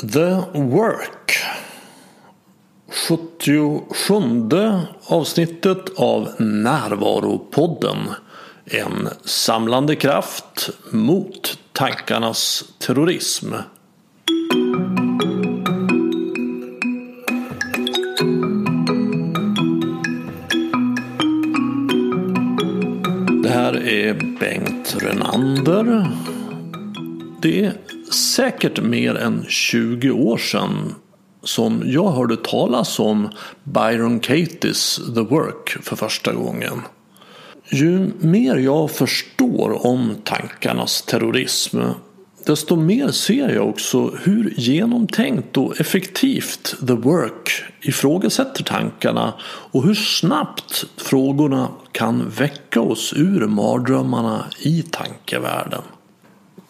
The Work 77 avsnittet av Närvaropodden En samlande kraft mot tankarnas terrorism. Det här är Bengt Renander. Det säkert mer än 20 år sedan som jag hörde talas om Byron Katie's The Work för första gången. Ju mer jag förstår om tankarnas terrorism desto mer ser jag också hur genomtänkt och effektivt The Work ifrågasätter tankarna och hur snabbt frågorna kan väcka oss ur mardrömmarna i tankevärlden.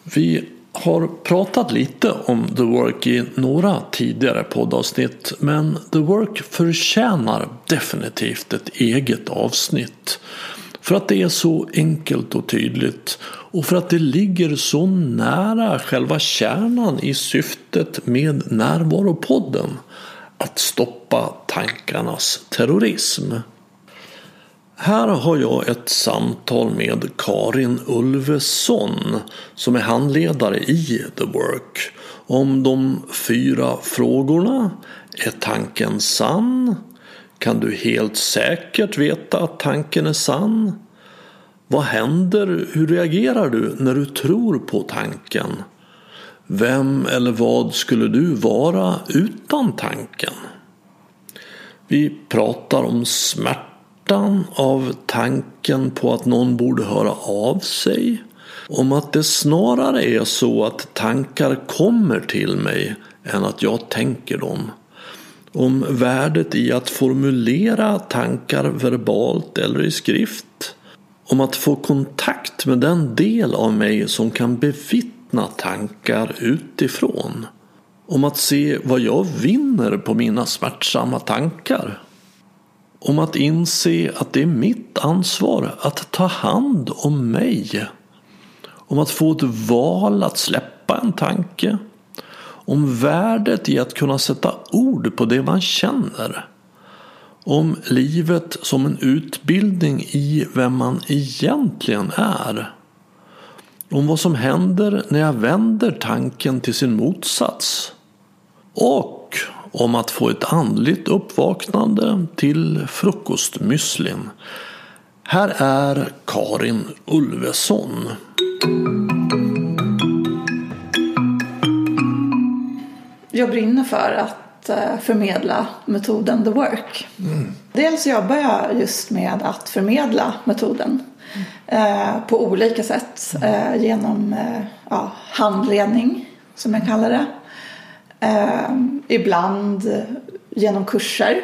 Vi har pratat lite om The Work i några tidigare poddavsnitt men The Work förtjänar definitivt ett eget avsnitt. För att det är så enkelt och tydligt och för att det ligger så nära själva kärnan i syftet med Närvaropodden att stoppa tankarnas terrorism. Här har jag ett samtal med Karin Ulveson som är handledare i The Work om de fyra frågorna Är tanken sann? Kan du helt säkert veta att tanken är sann? Vad händer? Hur reagerar du när du tror på tanken? Vem eller vad skulle du vara utan tanken? Vi pratar om smärta smärtan av tanken på att någon borde höra av sig. Om att det snarare är så att tankar kommer till mig än att jag tänker dem. Om värdet i att formulera tankar verbalt eller i skrift. Om att få kontakt med den del av mig som kan bevittna tankar utifrån. Om att se vad jag vinner på mina smärtsamma tankar om att inse att det är mitt ansvar att ta hand om mig. Om att få ett val att släppa en tanke. Om värdet i att kunna sätta ord på det man känner. Om livet som en utbildning i vem man egentligen är. Om vad som händer när jag vänder tanken till sin motsats. Och om att få ett andligt uppvaknande till frukostmüslin. Här är Karin Ulveson. Jag brinner för att eh, förmedla metoden The Work. Mm. Dels jobbar jag just med att förmedla metoden mm. på olika sätt. Eh, genom ja, handledning, som jag kallar det. Eh, ibland genom kurser.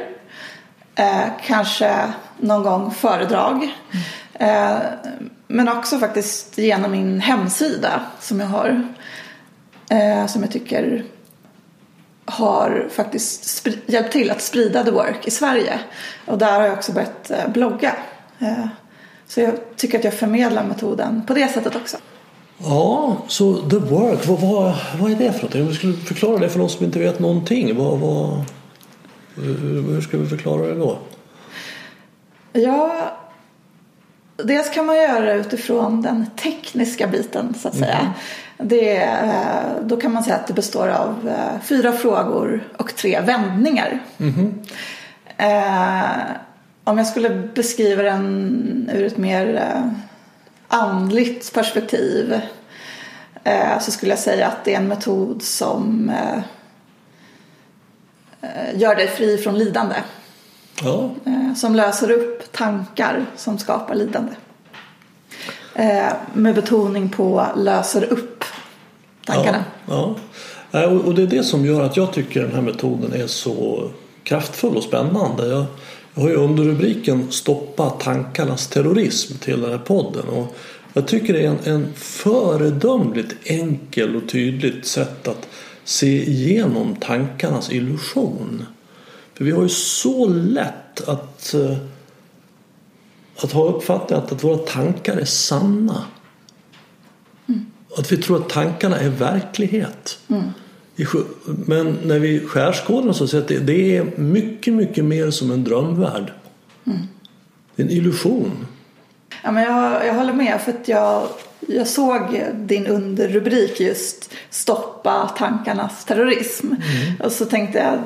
Eh, kanske någon gång föredrag. Eh, men också faktiskt genom min hemsida som jag har. Eh, som jag tycker har faktiskt hjälpt till att sprida the work i Sverige. Och där har jag också börjat eh, blogga. Eh, så jag tycker att jag förmedlar metoden på det sättet också. Ja, så The Work, vad, vad, vad är det för någonting? Om vi skulle förklara det för de som inte vet någonting. Vad, vad, hur ska vi förklara det då? Ja, dels kan man göra det utifrån den tekniska biten så att säga. Mm. Det, eh, då kan man säga att det består av eh, fyra frågor och tre vändningar. Mm. om jag skulle beskriva den ur ett mer andligt perspektiv eh, så skulle jag säga att det är en metod som eh, eh, gör dig fri från lidande. Ja. Som löser upp tankar som skapar lidande. Med betoning på löser upp tankarna. Ja, ja. Och det är det som gör att jag tycker den här metoden är så kraftfull och spännande. Jag, jag har ju under rubriken Stoppa tankarnas terrorism till den här podden. Och jag tycker det är en, en föredömligt enkel och tydligt sätt att se igenom tankarnas illusion. För vi har ju så lätt att, eh, att ha uppfattningen att, att våra tankar är sanna. Mm. Att vi tror att tankarna är verklighet. Mm. Men när vi skärskådar så ser att det, det är mycket, mycket mer som en drömvärld. Det är en illusion. Ja, men jag, jag håller med för att jag, jag såg din underrubrik just stoppa tankarnas terrorism. Och så tänkte jag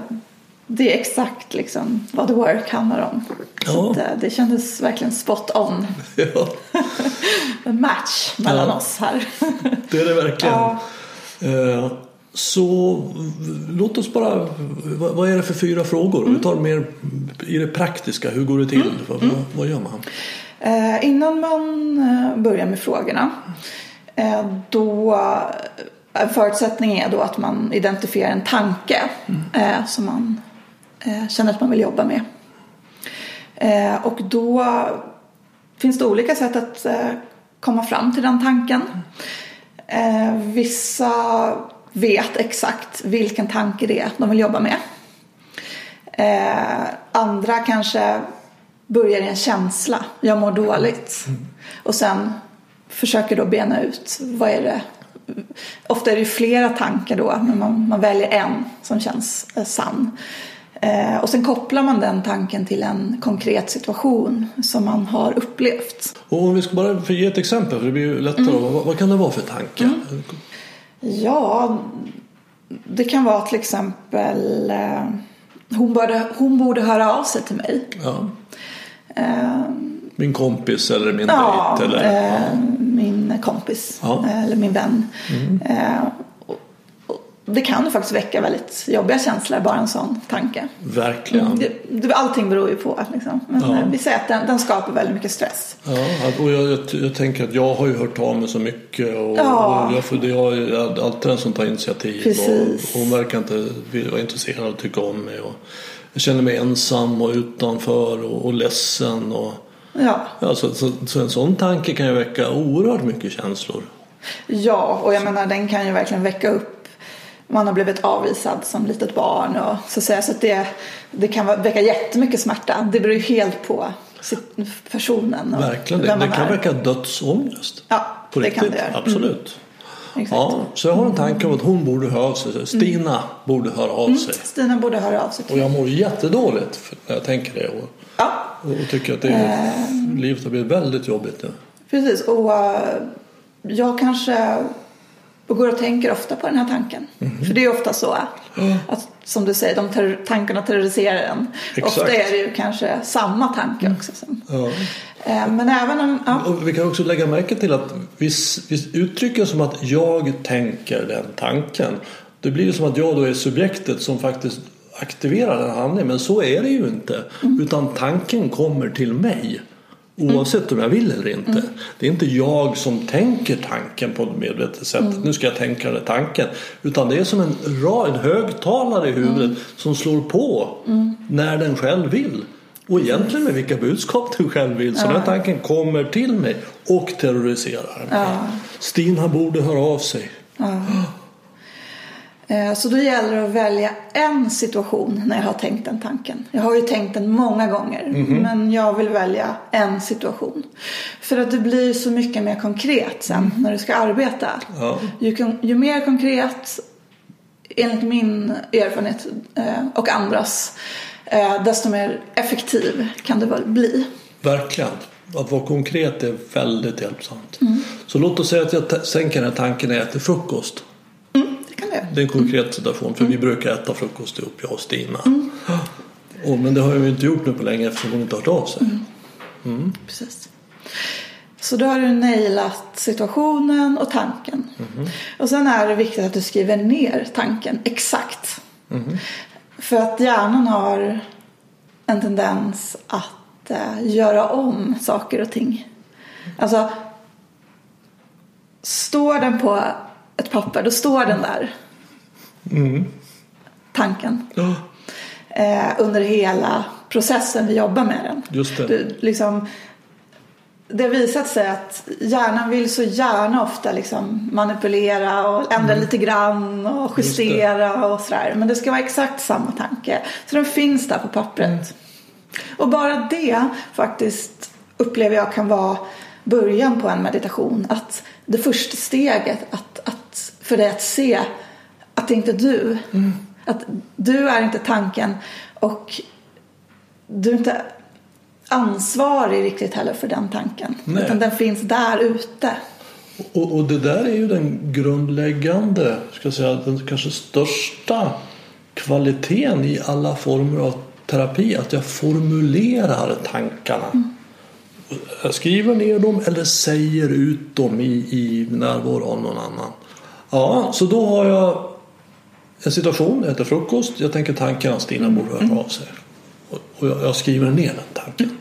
det är exakt liksom vad The Work handlar om. Ja. att, eh, det kändes verkligen spot on. Ja, En match mellan Ja. oss här. det är det verkligen. Ja. Eh, Så låt oss bara, vad är det för fyra frågor? Vi tar mer i det praktiska, hur går det till? Vad, vad, vad gör man? Eh, innan man eh, börjar med frågorna eh, då eh, förutsättningen är då att man identifierar en tanke eh, som man eh, känner att man vill jobba med. Och då finns det olika sätt att komma fram till den tanken. Vissa vet exakt vilken tanke det är de vill jobba med. Eh, andra kanske börjar i en känsla, jag mår dåligt. Och sen försöker då bena ut vad är det. Ofta är det flera tankar då, men man, man väljer en som känns eh, sann. Eh, och sen kopplar man den tanken till en konkret situation som man har upplevt. Och om vi ska bara ge ett exempel, för det blir ju lättare. Vad, vad kan det vara för tanke? Ja, det kan vara till exempel eh, hon, borde, hon borde höra av sig till mig. Ja. Eh, Min kompis eller min Ja, dejt? Eller, eh, min kompis Ja. Mm. eller min vän. Och det kan ju faktiskt väcka väldigt jobbiga känslor, bara en sån tanke. Verkligen. Det, det, allting beror ju på. Liksom. Men Ja. eh, vi säger att den, den skapar väldigt mycket stress. Ja, och jag, jag, jag tänker att jag har ju hört av mig så mycket och, Ja. och jag, för det är alltid den som tar initiativ Precis. och hon verkar inte vara intresserad och tycka om mig. Och jag känner mig ensam och utanför och, och ledsen. Och, Ja. ja, så, så, så en sån tanke kan ju väcka oerhört mycket känslor. ja, och jag menar den kan ju verkligen väcka upp man har blivit avvisad som litet barn och så, att säga, så att det, det kan väcka jättemycket smärta. Det beror ju helt på personen och Verkligen, det, vem det man kan är. väcka dödsångest. Ja, På det riktigt, kan det göra. Mm. absolut. Exakt. Ja, så jag har en tanke om att hon borde höra av sig. Stina borde höra av sig. Stina borde höra av sig Och jag mår jättedåligt när jag tänker det. Och, Ja, och tycker att det är, livet har blivit väldigt jobbigt nu. precis. Och eh, jag kanske går och tänker ofta på den här tanken. Mhm. För det är ofta så att som du säger, de terror- tankarna terroriserar en. Exakt. Ofta är det ju kanske samma tanke också. Som, Ja. eh, men även om, ja, Och vi kan också lägga märke till att vi, vi uttrycker som att jag tänker den tanken. Det blir ju som att jag då är subjektet som faktiskt aktiverar den handlingen. Men så är det ju inte. Utan tanken kommer till mig. Oavsett om jag vill eller inte. Det är inte jag som tänker tanken på ett medvetet sätt. Nu ska jag tänka den tanken. Utan det är som en, en högtalare i huvudet som slår på när den själv vill. Och egentligen med vilka budskap den själv vill. Så den här tanken kommer till mig och terroriserar mig. Stina borde höra av sig. Eh, Så då gäller det att välja en situation när jag har tänkt den tanken. Jag har ju tänkt den många gånger men jag vill välja en situation. För att det blir så mycket mer konkret sen när du ska arbeta. Ja. Ju, ju mer konkret, enligt min erfarenhet eh, och andras, eh, desto mer effektiv kan det väl bli. Verkligen. Att vara konkret är väldigt hjälpsamt. Så låt oss säga att jag sänker den här tanken när jag äter frukost. Mm, det det. Är en konkret situation för vi brukar äta frukost ihop, jag och Stina. Och, men det har jag ju inte gjort nu på länge eftersom hon inte har hört av sig. Precis. Så då har du nailat situationen och tanken. Och sen är det viktigt att du skriver ner tanken exakt. För att hjärnan har en tendens att eh, göra om saker och ting. Alltså, står den på ett papper, då står den där. Tanken. Ja, Eh, under hela processen vi jobbar med den. Just det. Du, liksom, det har visat sig att hjärnan vill så gärna ofta liksom manipulera och ändra lite grann och Mm. Justera och sådär. Men det ska vara exakt samma tanke. Så den finns där på pappret. Mm. Och bara det faktiskt upplever jag kan vara början på en meditation. Att det första steget att, att, för dig att se att det inte är du. Mm. Att du är inte tanken och du är inte ansvarig riktigt heller för den tanken. Nej. Utan den finns där ute. Och, och det där är ju den grundläggande, ska jag säga, den kanske största kvaliteten i alla former av terapi. Att jag formulerar tankarna. Jag skriver ner dem eller säger ut dem i, i närvaro av någon annan. Ja, så då har jag en situation, jag äter frukost, jag tänker tanken att Stina borde höra av sig. Och, jag, jag skriver ner den tanken.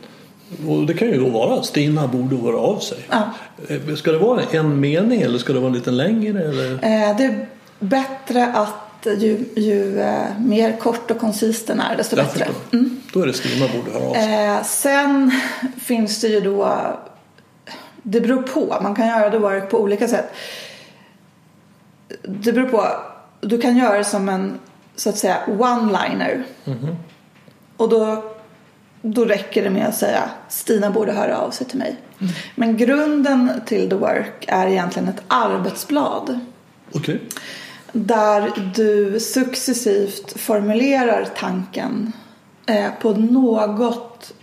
Och det kan ju då vara Stina borde höra av sig. Ja. Eh, Ska det vara en mening eller ska det vara lite längre? Eller? Eh, det är bättre att ju, ju eh, mer kort och koncist den är desto Jag bättre. förstår. Då är det Stina borde höra av sig. Eh, sen finns det ju då Det beror på. Man kan göra the work på olika sätt. Det beror på. Du kan göra det som en så att säga one-liner. Och då, då räcker det med att säga Stina borde höra av sig till mig. Men grunden till the work är egentligen ett arbetsblad. Okej. Där du successivt formulerar tanken eh, på något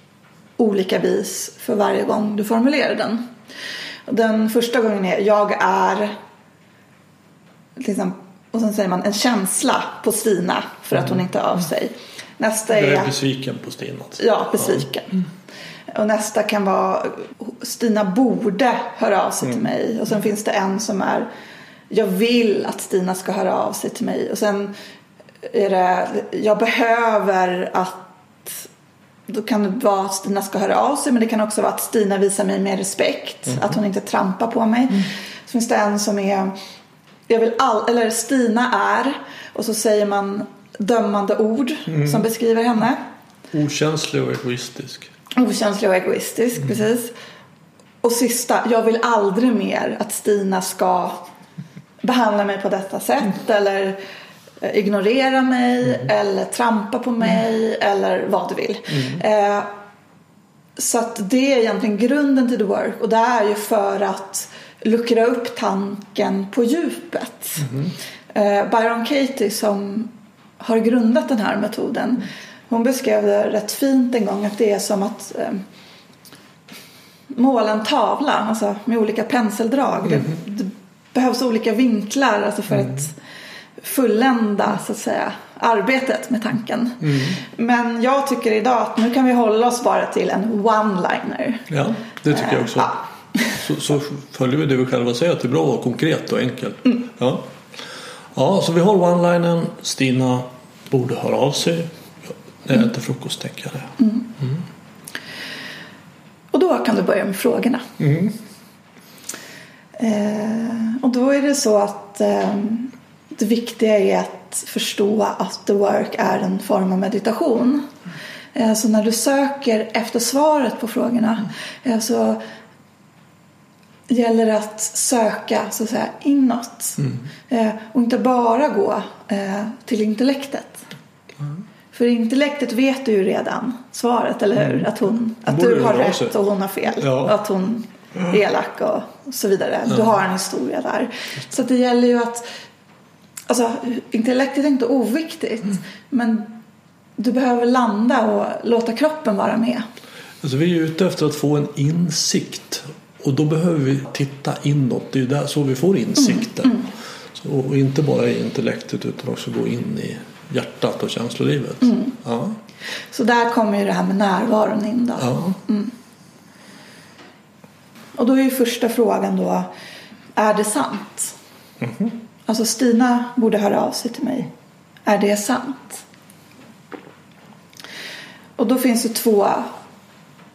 olika vis för varje gång du formulerar den. Den första gången är jag är till exempel, och sen säger man en känsla på Stina för att hon inte är av sig. Nästa Jag är är besviken på Stina. Ja, besviken. Och nästa kan vara Stina borde höra av sig till mig. Och sen finns det en som är jag vill att Stina ska höra av sig till mig. Och sen är det jag behöver att då kan det vara att Stina ska höra av sig men det kan också vara att Stina visar mig mer respekt. Att hon inte trampar på mig. Så finns det en som är jag vill all, eller Stina är och så säger man dömande ord som beskriver henne. Okänslig och egoistisk. Okänslig och egoistisk, precis. Och sista, jag vill aldrig mer att Stina ska behandla mig på detta sätt eller eh, ignorera mig eller trampa på mig eller vad du vill. Eh, så att det är egentligen grunden till the work och det är ju för att luckra upp tanken på djupet. Eh, Byron Katie som har grundat den här metoden hon beskrev det rätt fint en gång att det är som att eh, måla en tavla alltså med olika penseldrag. Det, det behövs olika vinklar alltså för att fullända så att säga arbetet med tanken. Men jag tycker idag att nu kan vi hålla oss bara till en one-liner. Ja, det tycker jag också. Ja. Så, så följer vi det vi själva säger att det är bra att vara konkret och enkelt. Ja. ja, så vi har one-linen. Stina borde höra av sig. När jag äter frukost tänker jag det. Och då kan du börja med frågorna. Eh, och då är det så att eh, det viktiga är att förstå att the work är en form av meditation. Eh, så när du söker efter svaret på frågorna eh, så gäller det att söka så att säga inåt. Eh, och inte bara gå eh, till intellektet. För intellektet vet du ju redan svaret, eller hur? Att, hon, att du har av sig. rätt och hon har fel. Ja. Och att hon är elak och så vidare. Du har en historia där. Så det gäller ju att... Alltså, intellektet är inte oviktigt. Men du behöver landa och låta kroppen vara med. Alltså, vi är ute efter att få en insikt. Och då behöver vi titta inåt. Det är där så vi får insikten. Så, och inte bara i intellektet utan också gå in i hjärtat och känslolivet. Ja. Så där kommer ju det här med närvaron in då. Ja. Och då är ju första frågan då, är det sant? Alltså Stina borde höra av sig till mig. Är det sant? Och då finns det två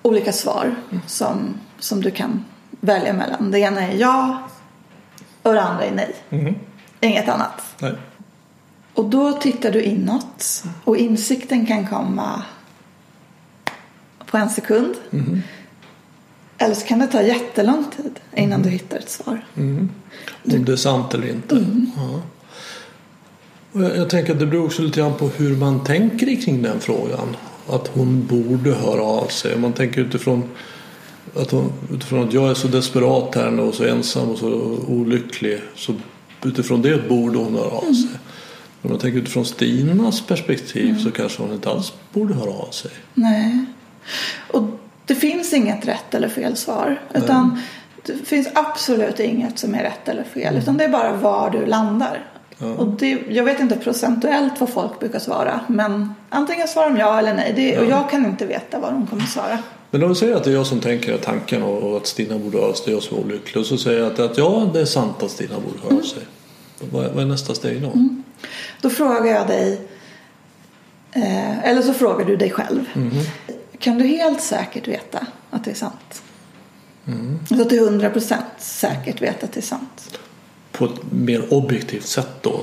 olika svar som, som du kan välja mellan. Det ena är ja och det andra är nej. Inget annat. Nej. Och då tittar du inåt och insikten kan komma på en sekund. Eller så kan det ta jättelång tid innan du hittar ett svar. Om det är sant eller inte. Ja. Och jag, jag tänker att det beror också lite grann på hur man tänker kring den frågan. Att hon borde höra av sig. Om man tänker utifrån att, hon, utifrån att jag är så desperat här nu och så ensam och så olycklig. Så utifrån det borde hon höra av sig. Om jag tänker utifrån Stinas perspektiv så kanske hon inte alls borde höra av sig. Nej. Och det finns inget rätt eller fel svar. Utan det finns absolut inget som är rätt eller fel. Utan det är bara var du landar. Och det, jag vet inte procentuellt vad folk brukar svara. Men antingen svarar de ja eller nej. Det, Och jag kan inte veta vad de kommer svara. Men du säger att det är jag som tänker tanken och att Stina borde höra sig, det är jag som är olycklig. Och så säger jag att, att ja, det är sant att Stina borde höra av sig. Vad, är- vad är nästa steg då? Då frågar jag dig. Eh, eller så frågar du dig själv. Kan du helt säkert veta att det är sant? Alltså till hundra procent säkert veta att det är sant. På ett mer objektivt sätt då.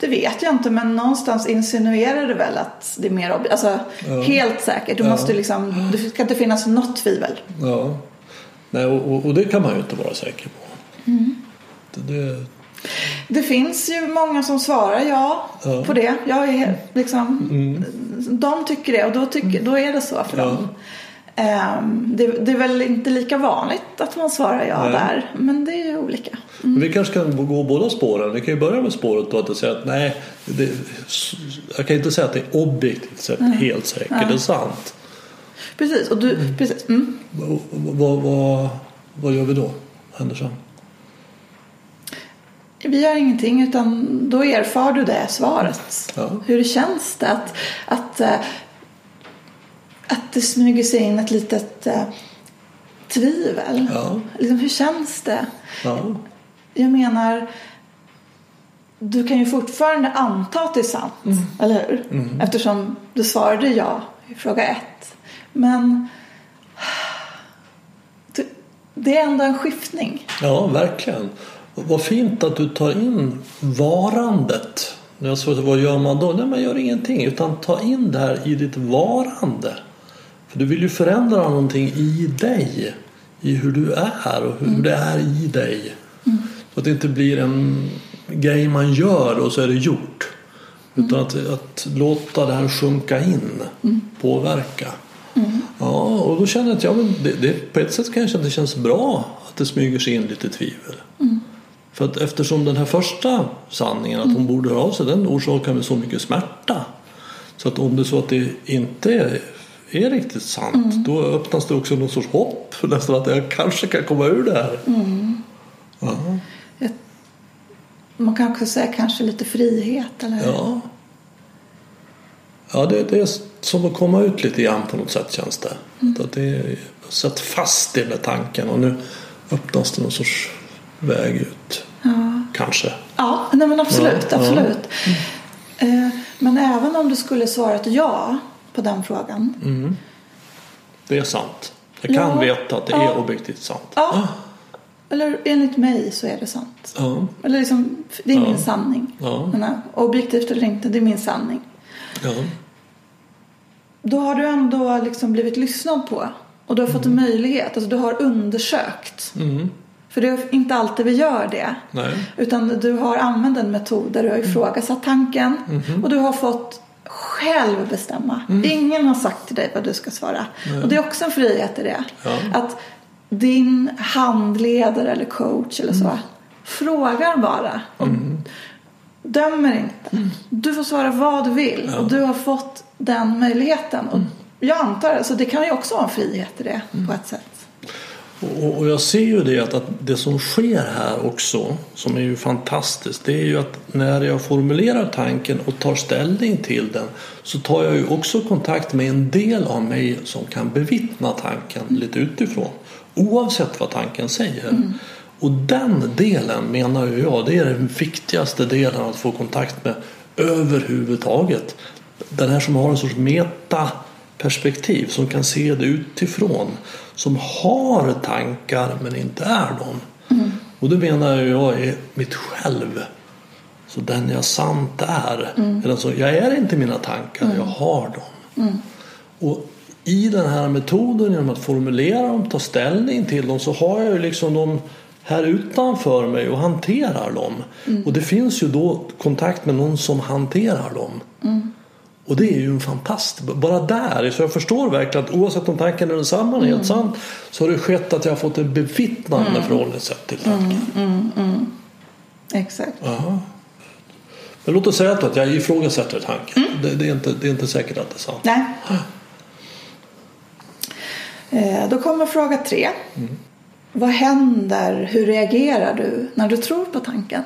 Det vet jag inte men någonstans insinuerar det väl att det är mer ob- alltså, helt säkert. Du måste liksom, det ska inte finnas något tvivel. Ja. Nej, och, och, det kan man ju inte vara säker på. Det, det, Det finns ju många som svarar ja, Ja. på det. Jag är liksom, De tycker det och då, tycker, då är det så för Ja. dem. Ehm, det, det är väl inte lika vanligt att man svarar ja Nej. där. Men det är ju olika. Men Vi kanske kan gå båda spåren. Vi kan ju börja med spåret då att säga att nej, det, jag kan inte säga att det är objektivt sett helt säkert. Det är sant. Precis. Och du, precis. Mm. Vad, vad, vad, vad gör vi då, Andersson? Vi gör ingenting utan då erfar du det svaret. Ja. Hur känns det att, att, eh, att det smyger sig in ett litet eh, tvivel? Ja. Liksom, hur känns det? Ja. Jag menar, du kan ju fortfarande anta att det är sant, eller hur? Eftersom du svarade ja i fråga ett. Men det, är ändå en skiftning. ja, verkligen. Vad fint att du tar in varandet. Jag sa vad gör man då? Nej, man gör ingenting. Utan ta in det här i ditt varande. För du vill ju förändra någonting i dig. I hur du är och hur det är i dig. Så att det inte blir en grej man gör och så är det gjort. Utan att, att låta det här sjunka in. Påverka. Ja, och då känner jag att ja, men det, det, på ett sätt kanske det känns bra att det smyger sig in lite tvivel. För att eftersom den här första sanningen att hon borde höra av sig den orsakar mig så mycket smärta. Så att om det är så att det inte är, riktigt sant då öppnas det också någon sorts hopp nästan att jag kanske kan komma ur det här. Ja, Man kan också säga kanske lite frihet, eller ja. ja det, det är som att komma ut lite grann på något sätt känns det. Att det är satt fast i den där tanken och nu öppnas det någon sorts väg ut. Kanske. Ja, nej men absolut, Ja, ja. absolut. Eh, Men även om du skulle svara ett ja på den frågan. Det är sant. Jag kan Ja. veta att det Ja. är objektivt sant. Ja. Eller enligt mig så är det sant. Ja. Eller liksom, det är min sanning. Ja. Eh, objektivt eller inte, det är min sanning. Då har du ändå liksom blivit lyssnad på. Och du har fått en möjlighet. Alltså du har undersökt. Mm. För det är inte alltid vi gör det. Nej. Utan du har använt en metod där du har ifrågasatt tanken. Mhm. Och du har fått själv bestämma. Mm. Ingen har sagt till dig vad du ska svara. Och det är också en frihet i det. Ja. Att din handledare eller coach eller så Mm. frågar bara. Och Dömer inte. Du får svara vad du vill. Och du har fått den möjligheten. Och jag antar, alltså det kan ju också vara en frihet i det på ett sätt. Och, och jag ser ju det att, att det som sker här också, som är ju fantastiskt, det är ju att när jag formulerar tanken och tar ställning till den så tar jag ju också kontakt med en del av mig som kan bevittna tanken lite utifrån. Oavsett vad tanken säger. Och den delen menar jag, det är den viktigaste delen att få kontakt med överhuvudtaget. Den här som har en sorts metaperspektiv, som kan se det utifrån. Som har tankar men inte är dem. Och det menar jag är mitt själv. Så den jag sant är. Eller så, jag är inte mina tankar, jag har dem. Och i den här metoden, genom att formulera dem, ta ställning till dem, så har jag ju liksom dem här utanför mig och hanterar dem. Och det finns ju då kontakt med någon som hanterar dem. Och det är ju en fantastisk, bara där, så jag förstår verkligen att oavsett om tanken är densamma eller helt sant så har det skett att jag har fått ett bevittnande förhållningssätt till tanken. Exakt. Aha. Men låt oss säga att jag ifrågasätter tanken. Det, det, är inte, det är inte säkert att det är sant. Nej. Eh, Då kommer fråga tre. Vad händer, hur reagerar du när du tror på tanken?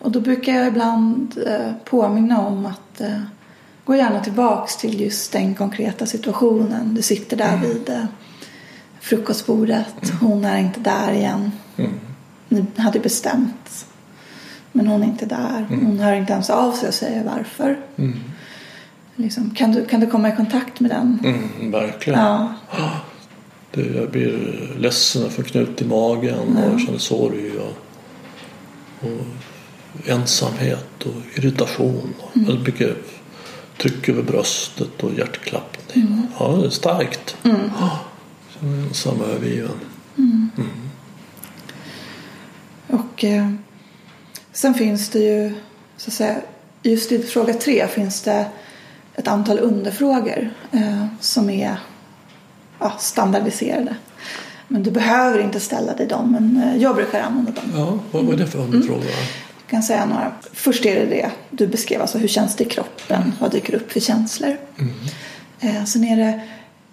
Och då brukar jag ibland eh, påminna om att eh, gå gärna tillbaks till just den konkreta situationen. Du sitter där vid eh, frukostbordet, hon är inte där igen. Ni hade bestämt. Men hon är inte där. Hon hör inte ens av sig och säger varför. Liksom, kan, du, kan du komma i kontakt med den? Mm, verkligen. Ja, Det, jag blir ledsen och får knut i magen och jag känner sorg och, och ensamhet och irritation. Och väldigt mycket tryck över bröstet och hjärtklappning. Ja, det är starkt. Ja, känner mig ensam och övergiven. och eh, sen finns det ju, så att säga, just i fråga tre finns det ett antal underfrågor eh, som är ja, standardiserade. Men du behöver inte ställa dig dem, men eh, jag brukar använda dem. Ja, vad, är det för underfråga? Jag kan säga några. Först är det det du beskrev, alltså hur känns det i kroppen? Vad dyker upp för känslor? Eh, sen är det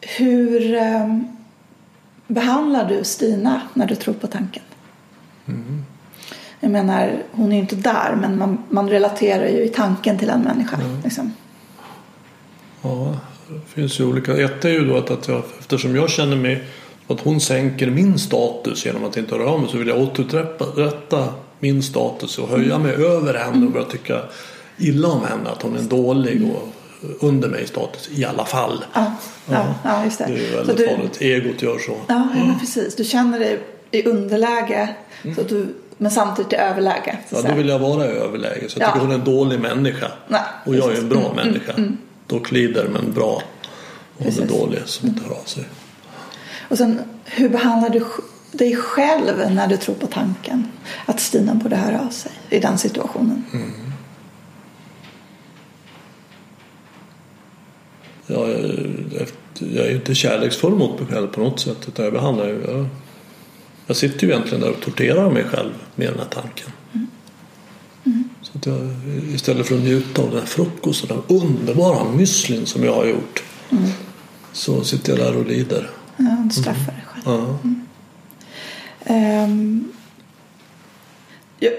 hur eh, behandlar du Stina när du tror på tanken? Jag menar, hon är ju inte där men man, man relaterar ju i tanken till en människa. Liksom. Ja, det finns ju olika. Ett är ju då att, att jag, eftersom jag känner mig att hon sänker min status genom att inte höra av mig så vill jag återupprätta min status och höja mig över henne och börja tycka illa om henne. Att hon är dålig och under mig i status i alla fall. Ja, ja, ja, just det. Det är Så väldigt du, farligt. Egot gör så. Ja, ja, men precis. Du känner dig i underläge så att du, men samtidigt i överläge. så Ja, då vill jag vara i överläge. Så jag Ja. tycker hon är en dålig människa. Nej, och jag är precis. en bra Mm, människa. Då klider men bra. Och hon är. Mm. dålig som inte hör av sig. Och sen, hur behandlar du dig själv när du tror på tanken att Stina borde höra av sig i den situationen? Jag, är- jag är inte kärleksfull mot mig själv på något sätt. Utan jag behandlar. Jag, jag sitter ju egentligen där och torterar mig själv med den här tanken. Så att jag, istället för att njuta av den här frukosten, den underbara müslin som jag har gjort. Så sitter jag där och lider. Ja, du straffar dig själv. Ja. Ehm, ja,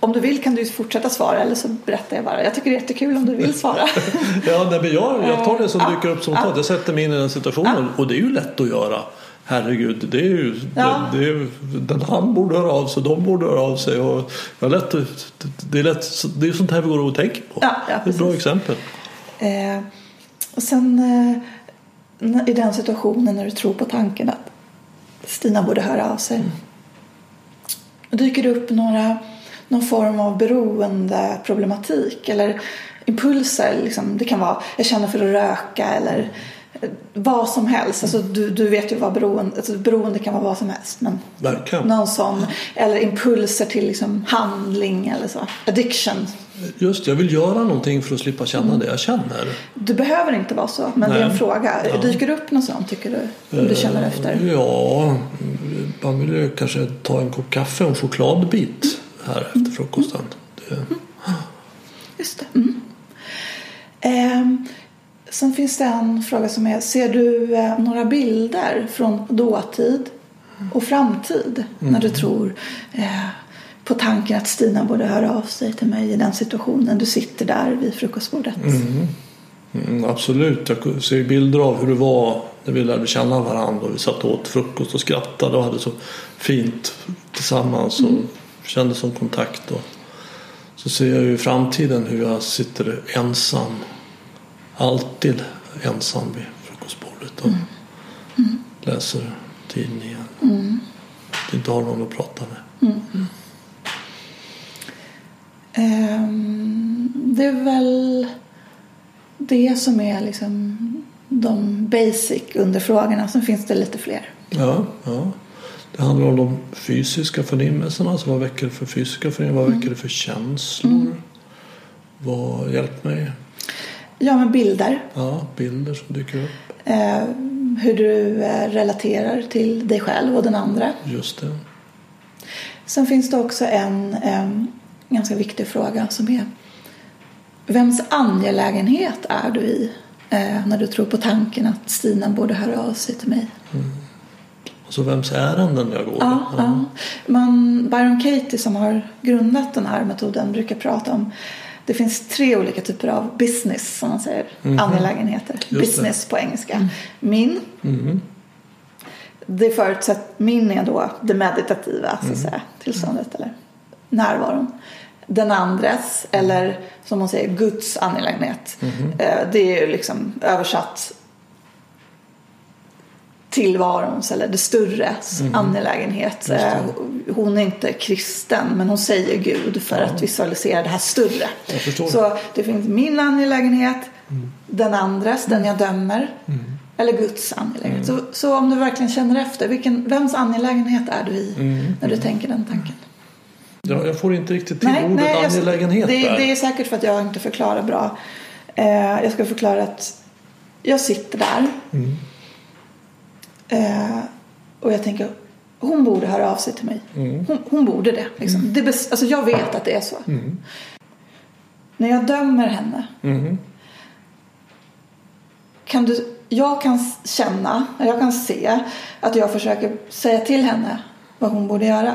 om du vill kan du fortsätta svara eller så berättar jag bara. Jag tycker det är jättekul om du vill svara. Ja, nej, men jag, jag tar det som Ja, dyker upp som ja. ja. Jag sätter mig in i den situationen och det är ju lätt att göra. Herregud, det är ju, Ja. det, det är, den han borde höra av sig, de borde höra av sig. Och jag lätt, det, är lätt, det är sånt här vi går och tänker på. Ja, ja, det är ett bra exempel. Eh, och sen eh, i den situationen när du tror på tanken att Stina borde höra av sig. Dyker det upp några, någon form av beroendeproblematik eller impulser? Liksom. Det kan vara jag känner för att röka eller vad som helst. Alltså, du, du vet ju vad beroende, alltså, beroende kan vara vad som helst. Men Verkligen. någon sån, eller impulser till liksom, handling eller så. Addiction. Just jag vill göra någonting för att slippa känna det jag känner. Du behöver inte vara så, men det är en Nej. fråga. Ja. Dyker det upp något sånt tycker du? Om du känner efter? Ja, man vill ju kanske ta en kopp kaffe och en chokladbit här efter frukosten. Det, Just det. Mm. Ehm, sen finns det en fråga som är, ser du eh, några bilder från dåtid och framtid när du tror eh, på tanken att Stina borde höra av sig till mig i den situationen? Du sitter där vid frukostbordet. Mm, absolut, jag ser bilder av hur det var när vi lärde känna varandra och vi satt och åt frukost och skrattade och hade så fint tillsammans och kände som kontakt. Och så ser jag ju i framtiden hur jag sitter ensam, alltid ensam vid frukostbordet och läser tidningen. Inte har någon att prata med. Ehm, det är väl det som är liksom de basic underfrågorna. Sen finns det lite fler. Ja, ja. Det handlar om de fysiska förnimmelserna. Alltså vad väcker det för fysiska förnimmelser? Vad väcker det för känslor? Vad, hjälp mig. Ja, men bilder. Ja, bilder som dyker upp. Eh, hur du eh, relaterar till dig själv och den andra. Just det. Sen finns det också en eh, ganska viktig fråga som är Vems angelägenhet är du i eh, när du tror på tanken att Stina borde höra av sig till mig? Alltså vems ärenden jag går? Ja, ja. Man, Byron Katie som har grundat den här metoden brukar prata om det finns tre olika typer av business som man säger, angelägenheter. det. Business på engelska. Min. Det förutsätter, min är då det meditativa så att säga, tillståndet eller närvaron. Den andres, eller som man säger Guds angelägenhet. Eh, Det är ju liksom översatt tillvarons eller det störres angelägenhet. Mhm. Just Eh, Hon är inte kristen men hon säger Gud för att visualisera det här större. Jag. Så det finns min angelägenhet, den andres, den jag dömer. Eller Guds angelägenhet. Så, så om du verkligen känner efter, vilken, vems angelägenhet är du i när du tänker den tanken? Ja, jag får inte riktigt till ordet jag- angelägenhet det, där. det är säkert för att jag inte förklarar bra. Eh, jag ska förklara att jag sitter där. Mm. Eh, och jag tänker, hon borde höra av sig till mig. Mm. Hon, hon borde det. Liksom. det bes- alltså jag vet att det är så. När jag dömer henne. Mhm. Kan du, jag kan känna, jag kan se att jag försöker säga till henne vad hon borde göra.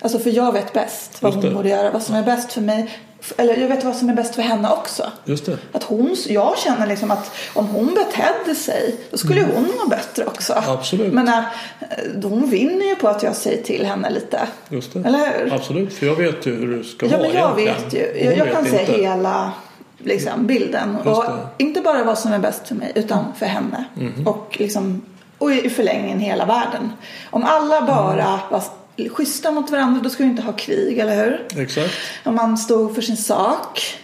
Alltså för jag vet bäst vad hon det. borde göra. Vad som är bäst för mig. Eller jag vet vad som är bäst för henne också. Just det. Att hon, jag känner liksom att om hon betedde sig då skulle hon må bättre också. Mm. Absolut. Men äh, hon vinner ju på att jag säger till henne lite. Just det. Eller hur? Absolut, för jag vet ju hur det ska Ja vara men jag egentligen. vet ju. Jag, jag vet kan se inte. hela liksom, bilden. Och. Mm. inte bara vad som är bäst för mig utan för henne. Och, liksom, och i förlängningen hela världen. Om alla bara Mm. var schyssta mot varandra då skulle vi inte ha krig, eller hur? Exakt, Om man stod för sin sak.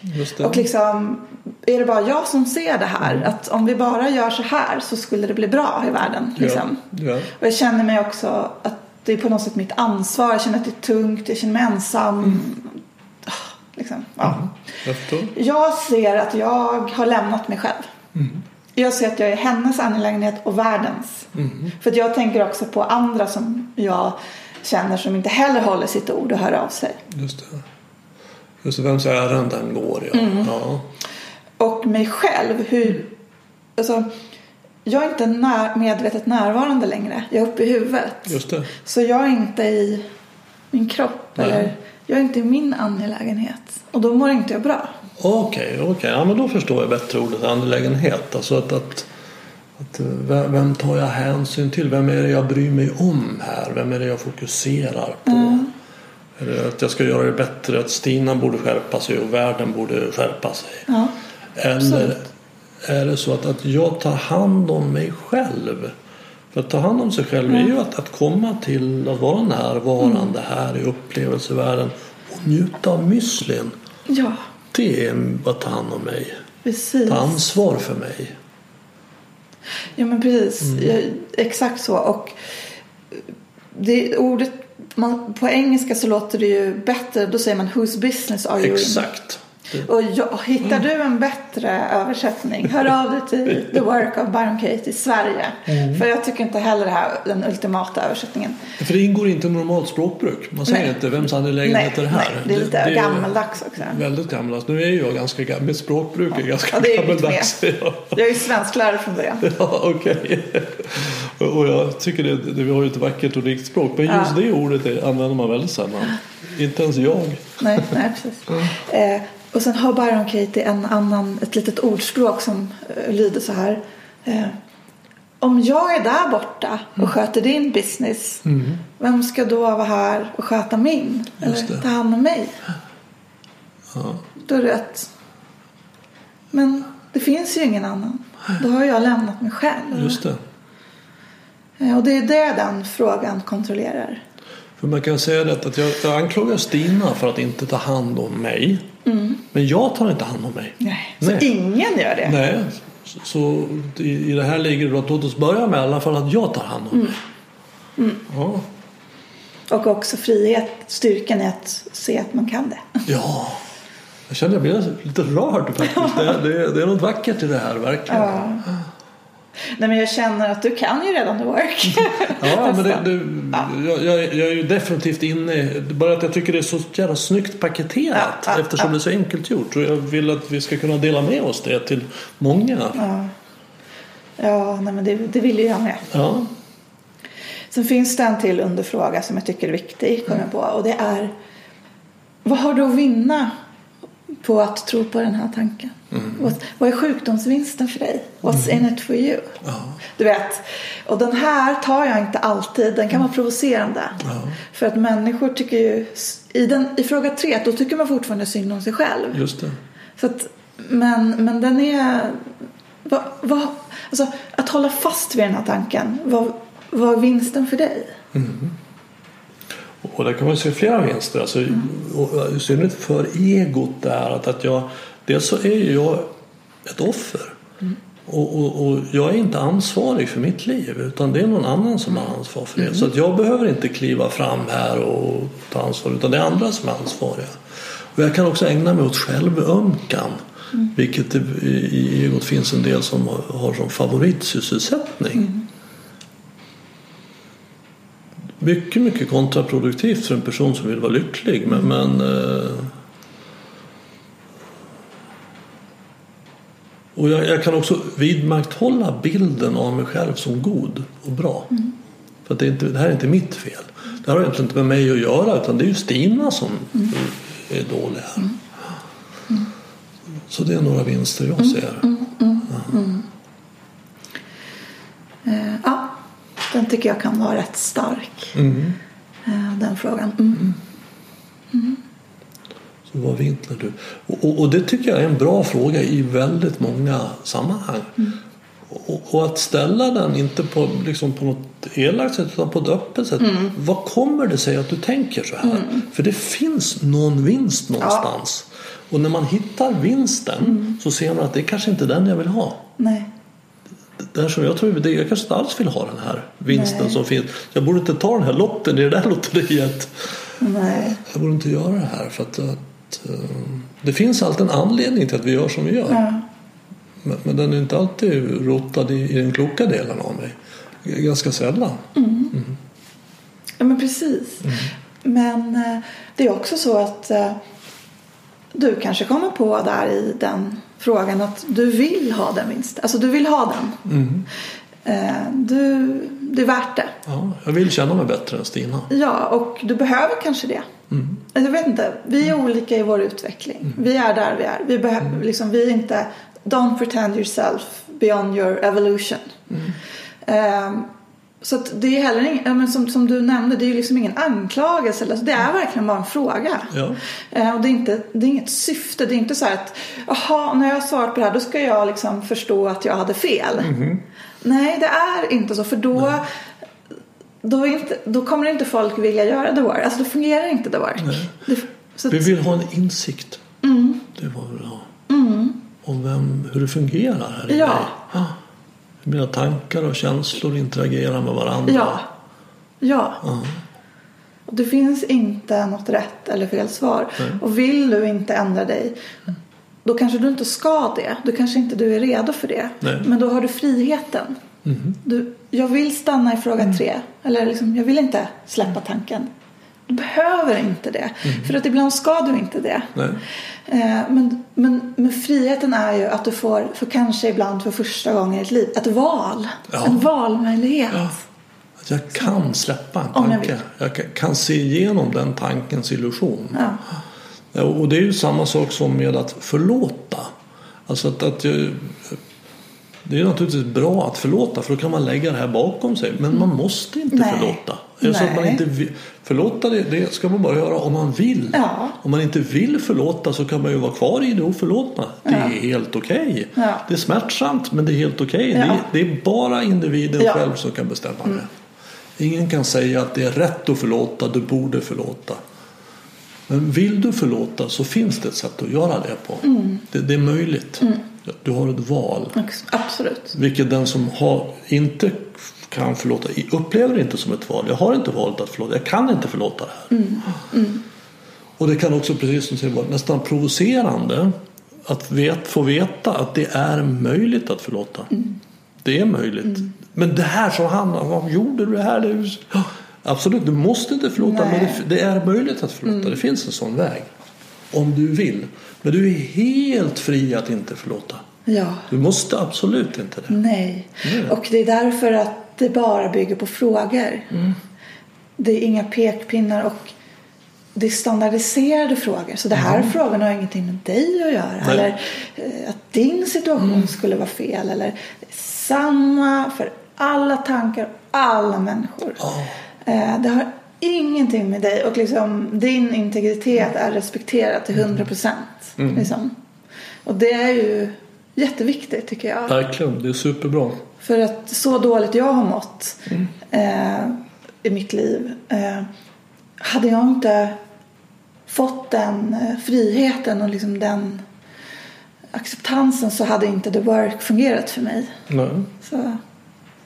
Och liksom, är det bara jag som ser det här? Mm. Att om vi bara gör så här så skulle det bli bra i världen. Liksom. ja. Ja. Och jag känner mig också att det är på något sätt mitt ansvar. Jag känner att det är tungt, jag känner mig ensam. Mm. Ah, Liksom. Ja. Jag förstår. Jag ser att jag har lämnat mig själv. Mm. Jag ser att jag är hennes angelägenhet och världens. Mm. För att jag tänker också på andra som jag känner som inte heller håller sitt ord och hör av sig. Just det. Just det, vems ärenden går ja. Mm. ja. Och mig själv. Hur, alltså, jag är inte när, medvetet närvarande längre. Jag är uppe i huvudet. Just det. Så jag är inte i min kropp. Nej. Eller, jag är inte i min angelägenhet. Och då mår inte jag bra. Okej, okej. Ja, men då förstår jag bättre ordet angelägenhet. Alltså att, att, att eh, vem, tar jag hänsyn till? Vem är det jag bryr mig om här? Vem är det jag fokuserar på? Mm. Är det att jag ska göra det bättre? Att Stina borde skärpa sig och världen borde skärpa sig? Ja. Eller är det så att, att jag tar hand om mig själv? För att ta hand om sig själv är ju att, att komma till att vara närvarande här i upplevelsevärlden och njuta av müslin. Ja, Det är att ta hand om mig. precis. Ta ansvar för mig. Ja men precis. Mm. Jag, exakt så. Och det ordet, man, på engelska så låter det ju bättre. Då säger man whose business are you? Exakt. Det, Och jag, hittar du en bättre översättning, hör av dig till The Work of Byron Katie i Sverige. Mm. För jag tycker inte heller det här den ultimata översättningen. för det ingår inte i normalt språkbruk. Man säger Nej. inte vems angelägenhet är det här. nej, det är lite gammaldags också. Väldigt gammaldags. Nu är ju jag ganska gammal. Mitt språkbruk är ganska Ja, det är gammaldags. Ja. Jag är ju svensklärare från början. Ja, okej. Och jag tycker det, det, vi har ju ett vackert och rikt språk. Men just Ja. det ordet använder man väldigt sällan. Inte ens jag. Nej, nej precis. Eh, och sen har Byron Katie en annan, ett litet ordspråk som eh, lyder så här. Eh, om jag är där borta Mm. och sköter din business, vem ska då vara här och sköta min? Just Eller ta hand om mig? Ja. Då är det rätt. Men det finns ju ingen annan. Då har jag lämnat mig själv. Just det. Eh, Och det är det den frågan kontrollerar. För man kan säga det att jag, jag anklagar Stina för att inte ta hand om mig. Men jag tar inte hand om mig. Nej. Så Nej. ingen gör det. Nej, så, så i, i det här ligger det att låt oss börja med i alla fall att jag tar hand om mig. Ja. Och också frihet, styrkan i att se att man kan det. ja, jag känner jag blir lite rörd faktiskt. Det, det, det är något vackert i det här verkligen. Ja. Nej men jag känner att du kan ju redan the work. Ja, men det, det, jag, jag, jag är ju definitivt inne. Bara att jag tycker det är så jävla snyggt paketerat Ja, ja, eftersom ja. det är så enkelt gjort. Och jag vill att vi ska kunna dela med oss det till många. ja, ja nej, men det, det vill ju jag med. Ja. Sen finns det en till underfråga som jag tycker är viktig, kommer jag på. Och det är vad har du att vinna på att tro på den här tanken? Vad, vad är sjukdomsvinsten för dig? What's in it for you? Ja. Du vet, och den här tar jag inte alltid. Den kan vara provocerande. Ja. För att människor tycker ju, i, den, i fråga tre, då tycker man fortfarande synd om sig själv. Just det. Så att, men, men den är, vad, vad, alltså, att hålla fast vid den här tanken, vad, vad är vinsten för dig? Och där kan man se flera vinster. Alltså, och I synnerhet för egot där. Att, att jag, dels så är jag ett offer. Och, och, och jag är inte ansvarig för mitt liv utan det är någon annan som har ansvar för det. Så att jag behöver inte kliva fram här och ta ansvar utan det är andra som är ansvariga. Och jag kan också ägna mig åt självömkan. Vilket det, i, egot finns en del som har som favoritsysselsättning. Mycket, mycket kontraproduktivt för en person som vill vara lycklig. Men, men och jag, jag kan också vidmakthålla bilden av mig själv som god och bra. För att det, är inte, det här är inte mitt fel. Det här har egentligen inte med mig att göra utan det är ju Stina som är dålig här. Så det är några vinster jag ser. Eh, ja, den tycker jag kan vara rätt stark. Mm. Eh, den frågan. Mm. Så vad vinklar du? Och, och, och det tycker jag är en bra fråga i väldigt många sammanhang. Och, och att ställa den inte på, liksom på något elakt sätt utan på ett öppet sätt. Vad kommer det sig att du tänker så här? För det finns någon vinst någonstans. Och när man hittar vinsten så ser man att det är kanske inte den jag vill ha. Nej. Det här som jag tror, det, jag kanske inte alls vill ha den här vinsten Nej. som finns. Jag borde inte ta den här lotten i det där lotteriet. Nej. Jag borde inte göra det här för att, att eh, det finns alltid en anledning till att vi gör som vi gör. Ja. Men, men den är inte alltid rotad i, i den kloka delen av mig. Ganska sällan. ja, men precis. Men eh, det är också så att eh, du kanske kommer på där i den frågan att du vill ha den vinsten. Alltså du vill ha den. Mm. Du, det är värt det. Ja, jag vill känna mig bättre än Stina. Ja, och du behöver kanske det. Mm. Jag vet inte. Vi är olika i vår utveckling. Vi är där vi är. Vi, behöver, liksom, vi är inte Don't pretend yourself beyond your evolution. Ehm, så det är heller ing, ja, men som, som du nämnde, det är ju liksom ingen anklagelse. Eller, så det är verkligen bara en fråga. Ja. Eh, och det är, inte, det är inget syfte. Det är inte så att jaha, när jag har svarat på det här då ska jag liksom förstå att jag hade fel. Nej, det är inte så. För då, då, inte, då kommer inte folk vilja göra the work. Alltså då fungerar inte the work. Det, att, Vi vill ha en insikt. Det var vill ha. Om vem, hur det fungerar här i Ja. mig. Ja. Hur mina tankar och känslor interagerar med varandra. ja. Ja. Ja. Och det finns inte något rätt eller fel svar. Och vill du inte ändra dig då kanske du inte ska det. Då kanske inte du är redo för det. Nej. Men då har du friheten. Du, jag vill stanna i fråga tre. Eller liksom, jag vill inte släppa tanken. Du behöver inte det. För att ibland ska du inte det. Eh, men, men, men friheten är ju att du får, för kanske ibland för första gången i ditt liv, ett val. Ja. En valmöjlighet. Ja. Att jag kan släppa en jag tanke. vill. Jag kan- se igenom den tankens illusion. Ja, Och det är ju samma sak som med att förlåta. Alltså att, att jag, det är naturligtvis bra att förlåta för då kan man lägga det här bakom sig. Men man måste inte Nej. förlåta. Är det så att man inte vill, förlåta det, det ska man bara göra om man vill. Ja. Om man inte vill förlåta så kan man ju vara kvar i det och förlåta. Det är helt okej. Ja. Det är smärtsamt men det är helt okej. Ja. Det, det är bara individen Ja. Mm. själv som kan bestämma det. Ingen kan säga att det är rätt att förlåta, du borde förlåta. Men vill du förlåta så finns det ett sätt att göra det på. Mm. Det, det är möjligt. Du har ett val. Absolut. Vilket den som har, inte kan förlåta upplever det inte som ett val. Jag har inte valt att förlåta. Jag kan inte förlåta det här. Och det kan också, precis som du säger, vara nästan provocerande att vet, få veta att det är möjligt att förlåta. Det det är möjligt. Men det här som handlar om, gjorde du det här? Det är- absolut, du måste inte förlåta men Nej. det, det är möjligt att förlåta. Det finns en sån väg. Om du vill. Men du är helt fri att inte förlåta. Ja. Du måste absolut inte det. Nej. Nej. Och det är därför att det bara bygger på frågor. Det är inga pekpinnar och det är standardiserade frågor. Så det här frågorna har ingenting med dig att göra. Nej. Eller eh, att din situation skulle vara fel. Eller samma för alla tankar, alla människor. Eh, Det har ingenting med dig och liksom din integritet är respekterad till 100 procent. Liksom. Och det är ju jätteviktigt tycker jag. Verkligen, det är superbra. För att så dåligt jag har mått eh, i mitt liv. Eh, hade jag inte fått den eh, friheten och liksom den acceptansen så hade inte the work fungerat för mig. Nej. Så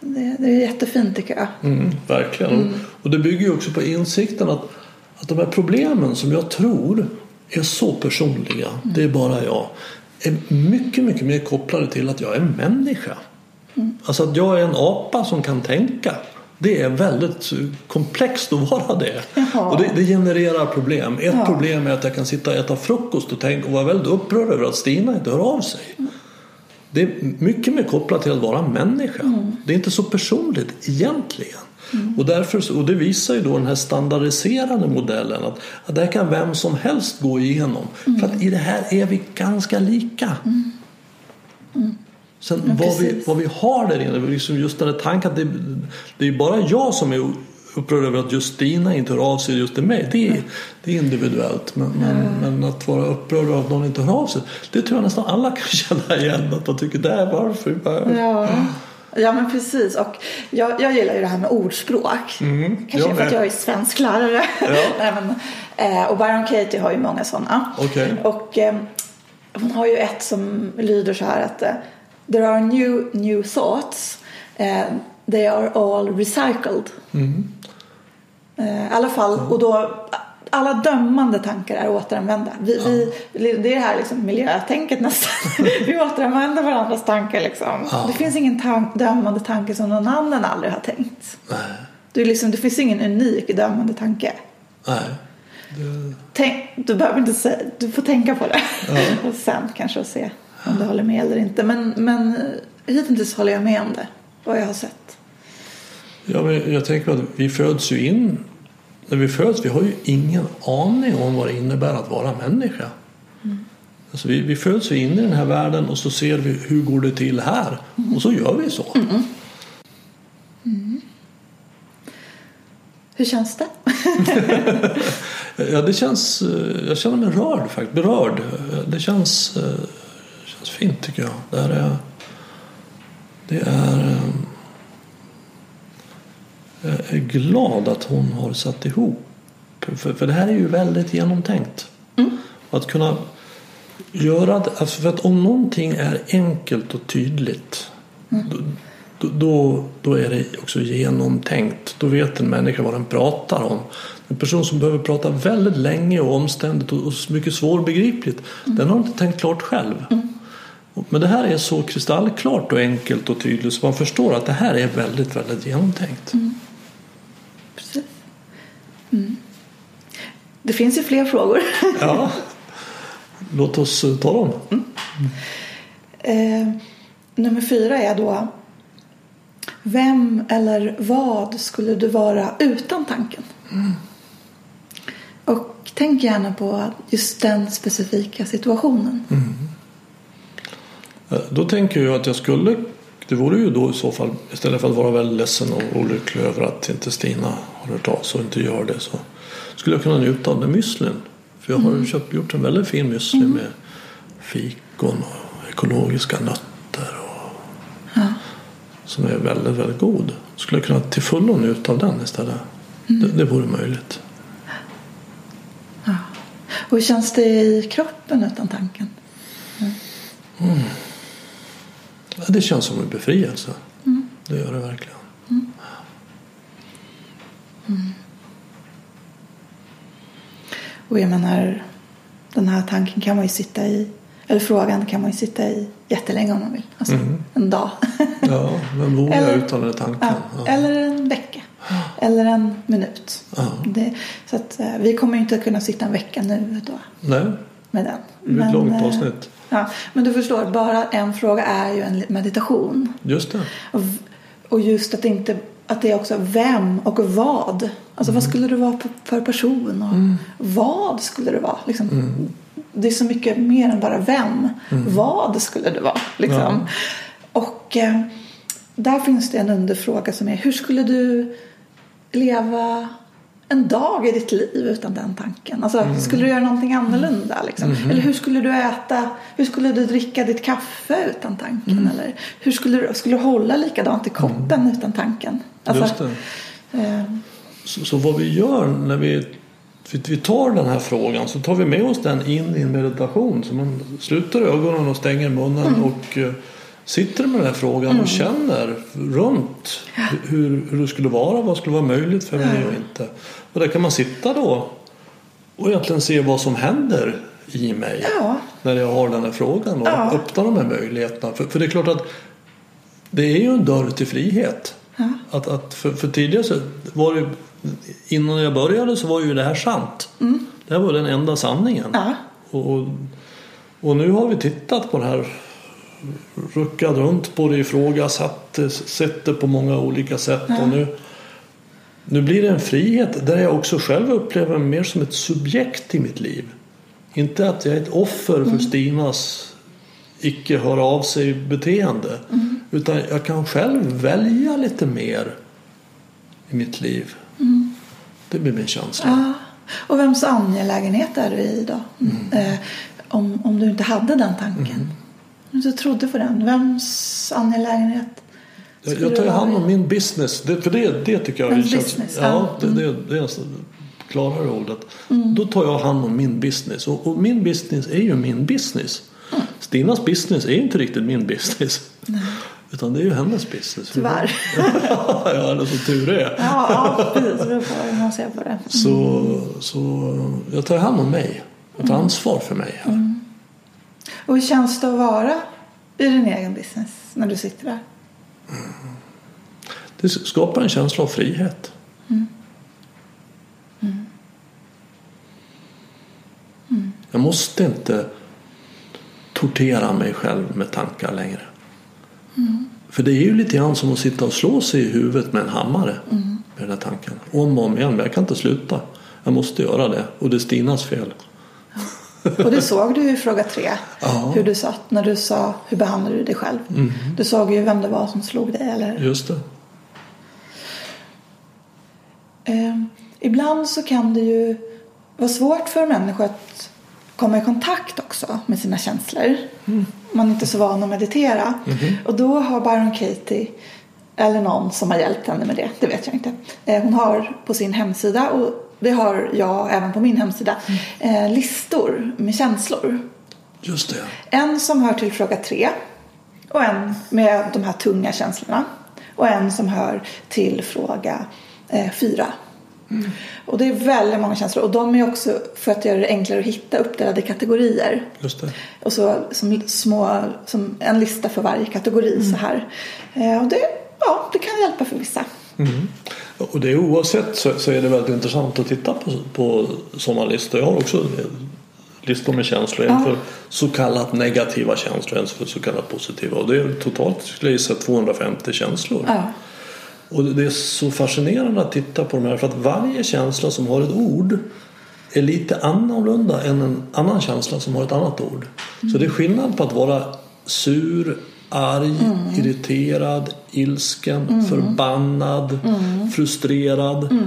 det, det är jättefint tycker jag. Mm, verkligen. Och det bygger ju också på insikten att, att de här problemen som jag tror är så personliga, det är bara jag, är mycket, mycket mer kopplade till att jag är människa. Alltså att jag är en apa som kan tänka. Det är väldigt komplext att vara det. Jaha. Och det, det genererar problem. Ett Ja. problem är att jag kan sitta och äta frukost och, tänka, och vara väldigt upprörd över att Stina inte hör av sig. Det är mycket mer kopplat till att vara människa. Det är inte så personligt egentligen. Och, därför, och det visar ju då den här standardiserade modellen att, att det här kan vem som helst gå igenom. För att i det här är vi ganska lika. Sen Ja, vad, vi, vad vi har där inne, liksom just den här tanken att det, det är bara jag som är upprörd över att just Stina inte hör av sig just till mig. Det är, det är individuellt. Men, men, men att vara upprörd över att någon inte hör av sig, det tror jag nästan alla kan känna igen. Att man tycker, det här varför? Ja. Ja men precis och jag, jag gillar ju det här med ordspråk. Kanske Mm, jag för att jag är svensklärare. Ja. Men, eh, och Byron Katie har ju många sådana. Okej. Och eh, hon har ju ett som lyder så här att eh, There are new, new thoughts. They are all recycled. Mm. Eh, I alla fall, och då alla dömande tankar är återanvända. Vi, vi, det är det här liksom miljötänket nästan. vi återanvänder varandras tankar liksom. Ja. Det finns ingen tank, dömande tanke som någon annan aldrig har tänkt. Nej, Det, är liksom, det finns ingen unik dömande tanke. nej. Det, Tänk, du behöver inte säga, du får tänka på det. Ja. och sen kanske och se om du håller med eller inte. Men, men eh, hittills håller jag med om det. Vad jag har sett. Ja, men jag tänker att vi föds ju in när vi föds, vi har ju ingen aning om vad det innebär att vara människa. Alltså vi, vi föds ju in i den här världen och så ser vi hur går det till här och så gör vi så. Hur känns det? Ja, det känns, jag känner mig rörd faktiskt, berörd. Det känns, eh, känns fint tycker jag. Det är, det är, eh, är glad att hon har satt ihop. För, för det här är ju väldigt genomtänkt. Att kunna göra det, alltså för att om någonting är enkelt och tydligt då, då, då är det också genomtänkt. Då vet en människa vad den pratar om. En person som behöver prata väldigt länge och omständigt och och mycket svårbegripligt den har inte tänkt klart själv. Men det här är så kristallklart och enkelt och tydligt så man förstår att det här är väldigt, väldigt genomtänkt. Precis. Mm. Det finns ju fler frågor. Ja. Låt oss eh, ta dem. Eh, nummer fyra är då Vem eller vad skulle du vara utan tanken? Och tänk gärna på just den specifika situationen. Eh, Då tänker jag att jag skulle det vore ju då i så fall istället för att vara väldigt ledsen och olycklig över att inte Stina har hört av sig och inte gör det så skulle jag kunna njuta av den müslin. För jag har köpt, gjort en väldigt fin müsli med fikon och ekologiska nötter och, som är väldigt, väldigt god. Skulle jag kunna till fullo njuta av den istället. Det, det vore möjligt. Och hur känns det i kroppen utan tanken? Ja, det känns som en befrielse. Det gör det verkligen. Och jag menar, den här tanken kan man ju sitta i Eller frågan kan man ju sitta i jättelänge om man vill. Alltså en dag. Ja, vem vore jag utan den tanken? Ja, Ja. Eller en vecka. Eller en minut. Ja. Det, så att, eh, vi kommer ju inte kunna sitta en vecka nu då Nej, med den. det blir ett långt eh, avsnitt. Ja, men du förstår, bara en fråga är ju en meditation. Just det. Och, och just att det inte att det är också vem och vad. Alltså vad skulle det vara för- person och vad skulle det vara? Liksom. Det är så mycket mer än bara vem. Vad skulle det vara? Liksom. Och eh, där finns det en underfråga som är hur skulle du leva en dag i ditt liv utan den tanken? Alltså, Skulle du göra någonting annorlunda? Liksom? Eller hur skulle du äta? Hur skulle du dricka ditt kaffe utan tanken? Eller hur skulle du, skulle du hålla likadant i koppen utan tanken? Alltså, eh, Så, så vad vi gör när vi, vi, vi tar den här frågan så tar vi med oss den in i en meditation. Så man sluter ögonen och stänger munnen Mm. och eh, sitter med den här frågan och känner runt hur, hur det skulle vara, vad skulle vara möjligt för mig och inte. Och där kan man sitta då och egentligen se vad som händer i mig Ja. när jag har den här frågan och Ja. öppna de här möjligheterna. För, för det är klart att det är ju en dörr till frihet. Att, att för, för tidigare så var det innan jag började så var ju det här sant. Det här var den enda sanningen. Ja. Och, och, och nu har vi tittat på det här ruckat runt på det, ifrågasatt det, sett det på många olika sätt och nu, nu blir det en frihet där jag också själv upplever mig mer som ett subjekt i mitt liv. Inte att jag är ett offer för Stinas icke höra av sig beteende utan jag kan själv välja lite mer i mitt liv. Det blir min känsla. Ja. Och vems angelägenhet är du i då? Eh, om, om du inte hade den tanken. Inte trodde på den. Vems angelägenhet? Jag, jag tar hand om min business. Det, för det, det tycker jag Ens känns... business, ja. Mm. det, det, det är klarare ordet. Då tar jag hand om min business. Och, och min business är ju min business. Mm. Stinas business är inte riktigt min business. Utan det är ju hennes business. Tyvärr. ja, eller så tur är. Ja, ja precis. Det hur man ser på det. Så, så jag tar hand om mig. Jag Mm. tar ansvar för mig. Här. Och hur känns det att vara i din egen business när du sitter där? Det skapar en känsla av frihet. Jag måste inte tortera mig själv med tankar längre. För det är ju lite grann som att sitta och slå sig i huvudet med en hammare. Med den här tanken. Om och om igen. Men jag kan inte sluta. Jag måste göra det. Och det är Stinas fel. Och det såg du i fråga tre. Ja. Hur du satt när du sa hur behandlar du dig själv. Du såg ju vem det var som slog dig. Eller? Just det. Eh, ibland så kan det ju vara svårt för människor att komma i kontakt också med sina känslor. Om man inte är så van att meditera. Och då har Byron Katie, eller någon som har hjälpt henne med det, det vet jag inte. Eh, hon har på sin hemsida, och det har jag även på min hemsida, eh, listor med känslor. Just det. En som hör till fråga tre och en med de här tunga känslorna och en som hör till fråga eh, fyra. Och det är väldigt många känslor och de är också för att göra det enklare att hitta uppdelade i kategorier. Just det. Och så som små, som en lista för varje kategori så här. Eh, och det, ja, det kan hjälpa för vissa. Mm. Och det oavsett så, så är det väldigt intressant att titta på, på sådana listor. Jag har också listor med känslor. En för så kallat negativa känslor, en för så kallat positiva. Och det är totalt skulle jag gissa 250 känslor. Ja. Och det är så fascinerande att titta på de här för att varje känsla som har ett ord är lite annorlunda än en annan känsla som har ett annat ord. Så det är skillnad på att vara sur, arg, irriterad, ilsken, förbannad, frustrerad.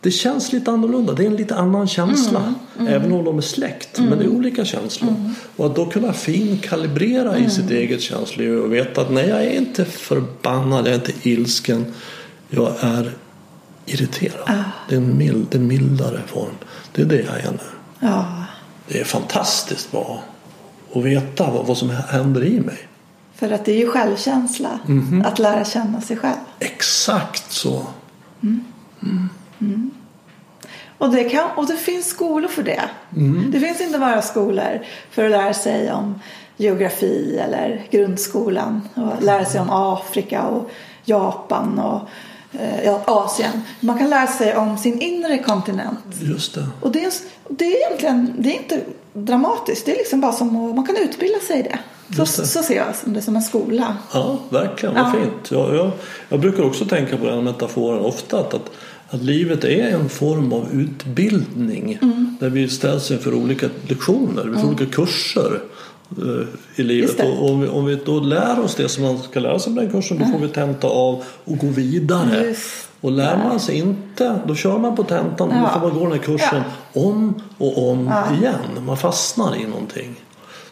Det känns lite annorlunda. Det är en lite annan känsla. Även om de är släkt. Men det är olika känslor. Och att då kunna finkalibrera i sitt eget känsloliv och veta att nej, jag är inte förbannad, jag är inte ilsken. Jag är irriterad. Det är en mild, det är en mildare form. Det är det jag är nu. ja, Det är fantastiskt bra att veta vad, vad som händer i mig. För att det är ju självkänsla att lära känna sig själv. Exakt så. Och det, kan, och det finns skolor för det. Det finns inte bara skolor för att lära sig om geografi eller grundskolan och lära sig om Afrika och Japan och eh, Asien. Man kan lära sig om sin inre kontinent. Just det. Och det är, det är egentligen det är inte dramatiskt. Det är liksom bara som att man kan utbilda sig i det. Så, det. så ser jag det som en skola. Ja, verkligen. Vad Ja. fint. Jag, jag, jag brukar också tänka på den metaforen ofta. Att, att, att livet är en form av utbildning. Mm. Där vi ställs inför olika lektioner, får olika kurser eh, i livet. Och om vi, om vi då lär oss det som man ska lära sig på den kursen då får vi tenta av och gå vidare. Just Och lär man sig inte, då kör man på tentan och då Ja. får man gå den här kursen om och om igen. Man fastnar i någonting.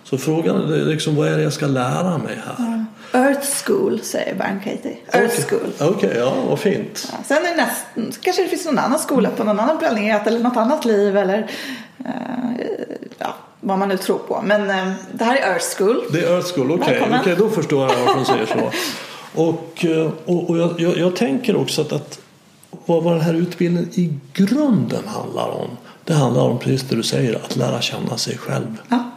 Så frågan är liksom, vad är det jag ska lära mig här? Earth School säger Baron Katie. Earth Okej. School. Okej, ja vad fint. Ja, sen är näst, kanske det finns någon annan skola på någon annan planet eller något annat liv eller eh, ja, vad man nu tror på. Men eh, det här är Earth School. Det är Earth School, okej, Välkommen. okej, då förstår jag varför de säger så. Och, eh, och, och jag, jag, jag tänker också att, att vad, vad den här utbildningen i grunden handlar om. Det handlar om precis det du säger, att lära känna sig själv. Ja.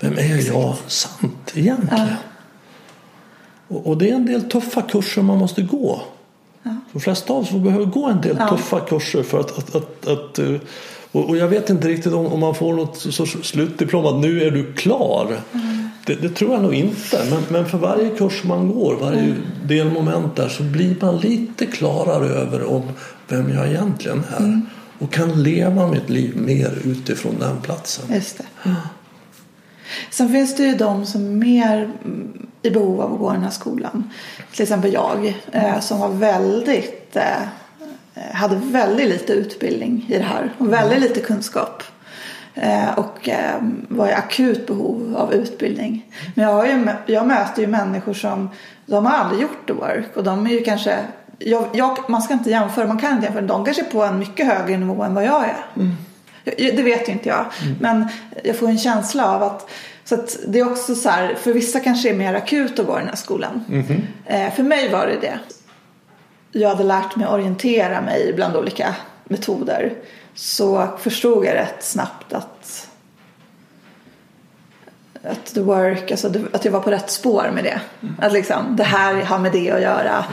Vem är jag sant egentligen? Och, och det är en del tuffa kurser man måste gå. De flesta av oss behöver gå en del Ja. tuffa kurser för att, att, att, att eh, och, och jag vet inte riktigt om, man får något sorts slutdiplom att nu är du klar. Det, det tror jag nog inte. Men, men för varje kurs man går, varje delmoment där så blir man lite klarare över om vem jag egentligen är. Och kan leva mitt liv mer utifrån den platsen. Just det. Sen finns det ju de som är mer mm, i behov av att gå den här skolan. Till exempel jag eh, som var väldigt, eh, hade väldigt lite utbildning i det här och väldigt lite kunskap. Eh, och var i akut behov av utbildning. Men jag, har ju, jag möter ju människor som de har aldrig gjort the work och de är ju kanske jag, jag, man ska inte jämföra, man kan inte jämföra. De kanske är på en mycket högre nivå än vad jag är. Jag- Det vet ju inte jag. Men jag får en känsla av att så att det är också så här, för vissa kanske är mer akut att gå i den här skolan. Eh, för mig var det det. Jag hade lärt mig orientera mig bland olika metoder. Så förstod jag rätt snabbt att att the work, alltså att jag var på rätt spår med det. Att liksom, det här har med det att göra.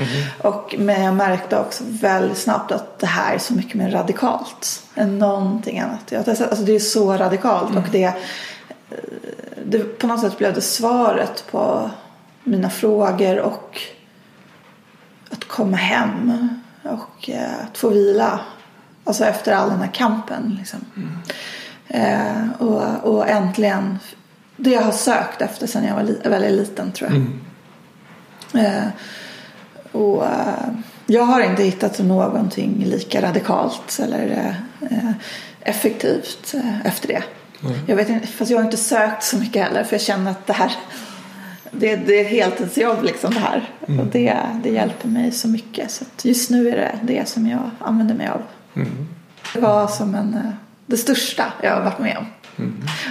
Och, men jag märkte också väldigt snabbt att det här är så mycket mer radikalt än någonting annat. Jag- Alltså det är så radikalt och det, det på något sätt blev det svaret på mina frågor och att komma hem och eh, att få vila. Alltså efter all den här kampen. Liksom. Eh, och, och äntligen det jag har sökt efter sedan jag var li- väldigt liten tror jag. Eh, och eh, jag har inte hittat någonting lika radikalt eller eh, effektivt eh, efter det. Jag vet inte, fast jag har inte sökt så mycket heller för jag känner att det här det, det är ett heltidsjobb liksom det här. Och det, det hjälper mig så mycket. Så just nu är det det som jag använder mig av. Det var som en, eh, det största jag har varit med om.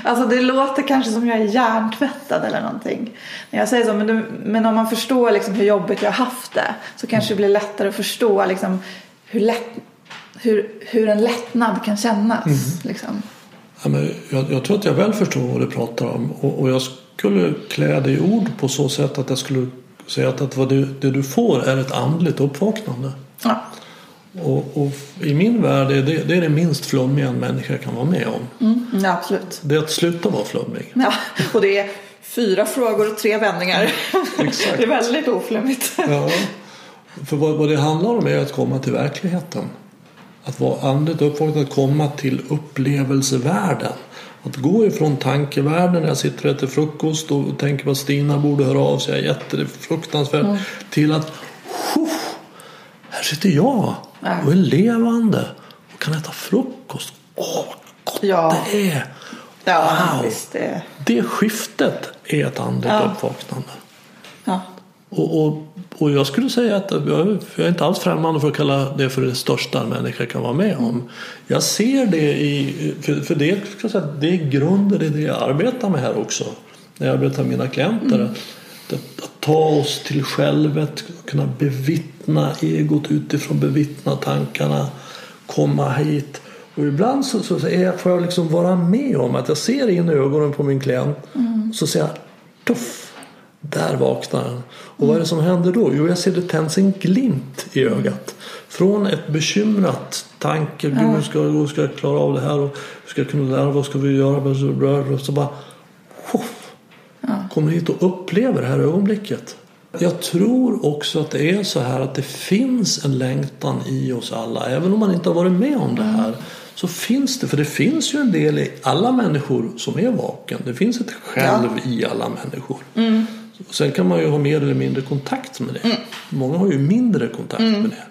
Alltså det låter kanske som jag är hjärntvättad eller någonting. När jag säger så, men, det, men om man förstår liksom hur jobbigt jag har haft det så kanske det blir lättare att förstå liksom hur, lätt, hur, hur en lättnad kan kännas. Liksom. Ja, men jag, jag tror att jag väl förstår vad du pratar om. Och, och jag skulle klä det i ord på så sätt att jag skulle säga att, att vad du, det du får är ett andligt uppvaknande. Och, och i min värld är det, det är det minst flummiga en människa kan vara med om. Mm, ja, absolut. Det är att sluta vara flummig. Ja, och det är fyra frågor och tre vändningar. Exakt. Det är väldigt oflummigt. Ja. För vad, vad det handlar om är att komma till verkligheten. Att vara andligt uppvaknad, att komma till upplevelsevärlden. Att gå ifrån tankevärlden när jag sitter och äter frukost och tänker på att Stina borde höra av sig, jag är jätte, det är fruktansvärt. Till att "Huff, här sitter jag Ja. och är levande och kan äta frukost. Åh, vad gott Ja. det är! Ja, Wow. visst. Det, Det skiftet är ett andligt Ja. uppvaknande. ja. Och, och, och jag skulle säga att jag, jag är inte alls främmande för att kalla det för det största en människa kan vara med om. Jag ser det i, för, för det, ska säga, det är grunden i det jag arbetar med här också. När jag arbetar med mina klienter. Att, att, att ta oss till självet, kunna bevittna egot utifrån, bevittna tankarna, komma hit. Och Och ibland så, så är jag, får jag liksom vara med om att jag ser in i ögonen på min klient. Mm. Så ser jag, tuff, där vaknar den. Och vad är det som händer då? Jo, jag ser det tänds en glimt i ögat. Från ett bekymrat tanke, Gud, hur ska, hur ska jag klara av det här? Och hur ska jag kunna lära Vad ska vi göra? Så bara, poff, kommer hit och upplever det här ögonblicket. Jag tror också att det är så här att det finns en längtan i oss alla. Även om man inte har varit med om det här. Så finns det, för det finns ju en del i alla människor som är vaken. Det finns ett själv ja. i alla människor. Mm. Sen kan man ju ha mer eller mindre kontakt med det. Mm. Många har ju mindre kontakt mm. med det.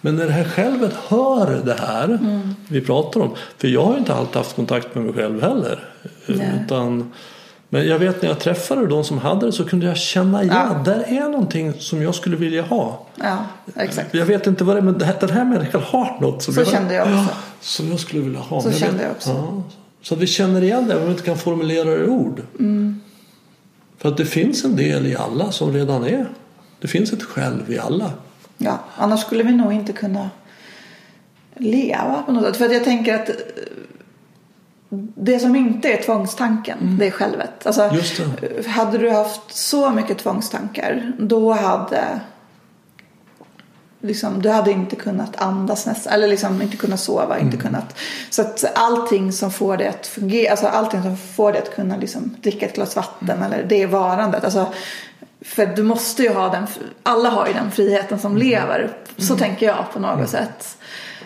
Men när det här självet hör det här mm. vi pratar om. För jag har ju inte alltid haft kontakt med mig själv heller. Utan men jag vet när jag träffade de som hade det så kunde jag känna igen ja. där är någonting som jag skulle vilja ha. Ja, exakt. Jag vet inte vad det är men den här människan har något som, så jag, kände jag också. som jag skulle vilja ha. Så jag kände jag också. Ja, så att vi känner igen det även om vi inte kan formulera det i ord. Mm. För att det finns en del i alla som redan är. Det finns ett själv i alla. Ja, annars skulle vi nog inte kunna leva på något sätt. För att jag tänker att det som inte är tvångstanken, mm. det är självet. Alltså, Hade du haft så mycket tvångstankar, då hade liksom, du hade inte kunnat andas nästan, eller liksom inte kunnat sova, mm. inte kunnat. Så att allting som får dig att fungera, alltså allting som får dig att kunna liksom dricka ett glas vatten mm. eller det varandet. Alltså, för du måste ju ha den, alla har ju den friheten som mm. lever. Så mm. tänker jag på något mm. sätt.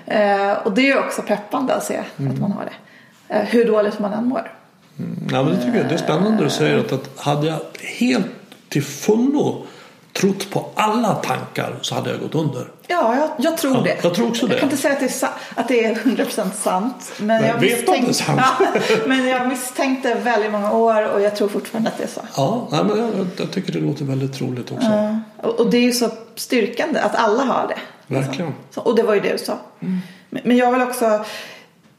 Eh, och det är också peppande att se att man har det. Eh, hur dåligt man än mår. Mm. Ja, men det tycker jag det är spännande du säger att, att hade jag helt till fullo trott på alla tankar så hade jag gått under. Ja, jag, jag tror ja, det. Jag tror också det. Jag kan inte säga att det är, att det är 100% sant. Men, men jag, misstänk... sant. ja, men jag misstänkte väldigt många år och jag tror fortfarande att det är så. Ja, nej, men jag, jag tycker det låter väldigt troligt också. Ja, och, och, det är ju så styrkande att alla har det. Verkligen. Så, och det var ju det du sa. Mm. Men, men jag vill också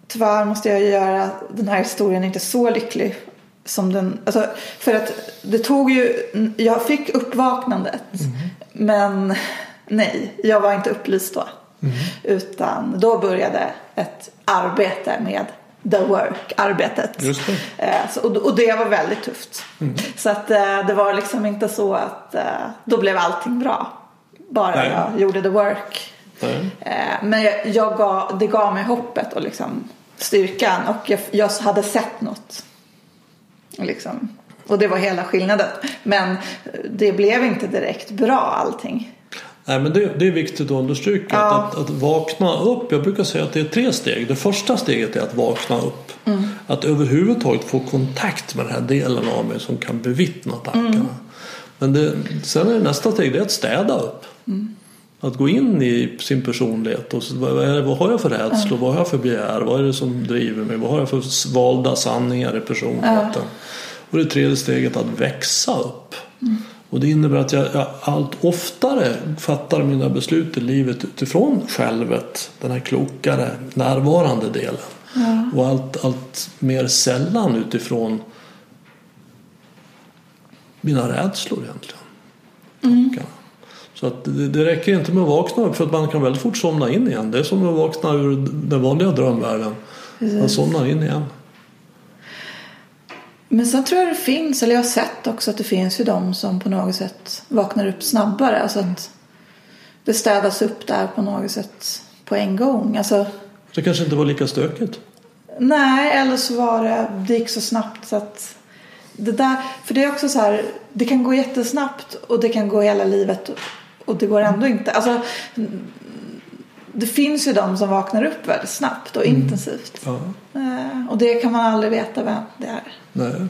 tyvärr måste jag göra den här historien inte så lycklig som den, alltså, för att det tog ju, jag fick uppvaknandet mm. men nej, jag var inte upplyst då. Mm. Utan då började ett arbete med the work, arbetet. Just det. Eh, så, och, det var väldigt tufft. Mm. Så att eh, det var liksom inte så att eh, då blev allting bra. Bara nej. jag gjorde the work. Nej. Men jag, jag gav, det gav mig hoppet och liksom styrkan och jag, jag hade sett något. Liksom. Och det var hela skillnaden. Men det blev inte direkt bra allting. Nej, men det, det är viktigt att understryka ja. att, att, vakna upp. Jag brukar säga att det är tre steg. Det första steget är att vakna upp. Mm. Att överhuvudtaget få kontakt med den här delen av mig som kan bevittna tankarna. Mm. Men det, sen är det nästa steg det är att städa upp. Mm. Att gå in i sin personlighet. Och vad, är, vad har jag för rädslor? Mm. Vad har jag för begär? Vad är det som driver mig? Vad har jag för valda sanningar i personligheten? Mm. Och det tredje steget att växa upp. Mm. Och det innebär att jag, jag, allt oftare fattar mina beslut i livet utifrån självet. Den här klokare, närvarande delen. Ja. Och allt, allt mer sällan utifrån mina rädslor egentligen. Mm. Så att det, det räcker inte med att vakna upp för att man kan väldigt fort somna in igen. Det är som att vakna ur den vanliga drömvärlden. Man somnar in igen. Men sen tror jag det finns, eller jag har sett också att det finns ju de som på något sätt vaknar upp snabbare. Alltså att det städas upp där på något sätt på en gång. Alltså, det kanske inte var lika stökigt? Nej, eller så var det, det gick så snabbt så att det där, för det är också så här, det kan gå jättesnabbt och det kan gå hela livet och det går ändå inte. Alltså, det finns ju de som vaknar upp väldigt snabbt och mm. intensivt. Ja. Eh, och det kan man aldrig veta vem det är. Nej.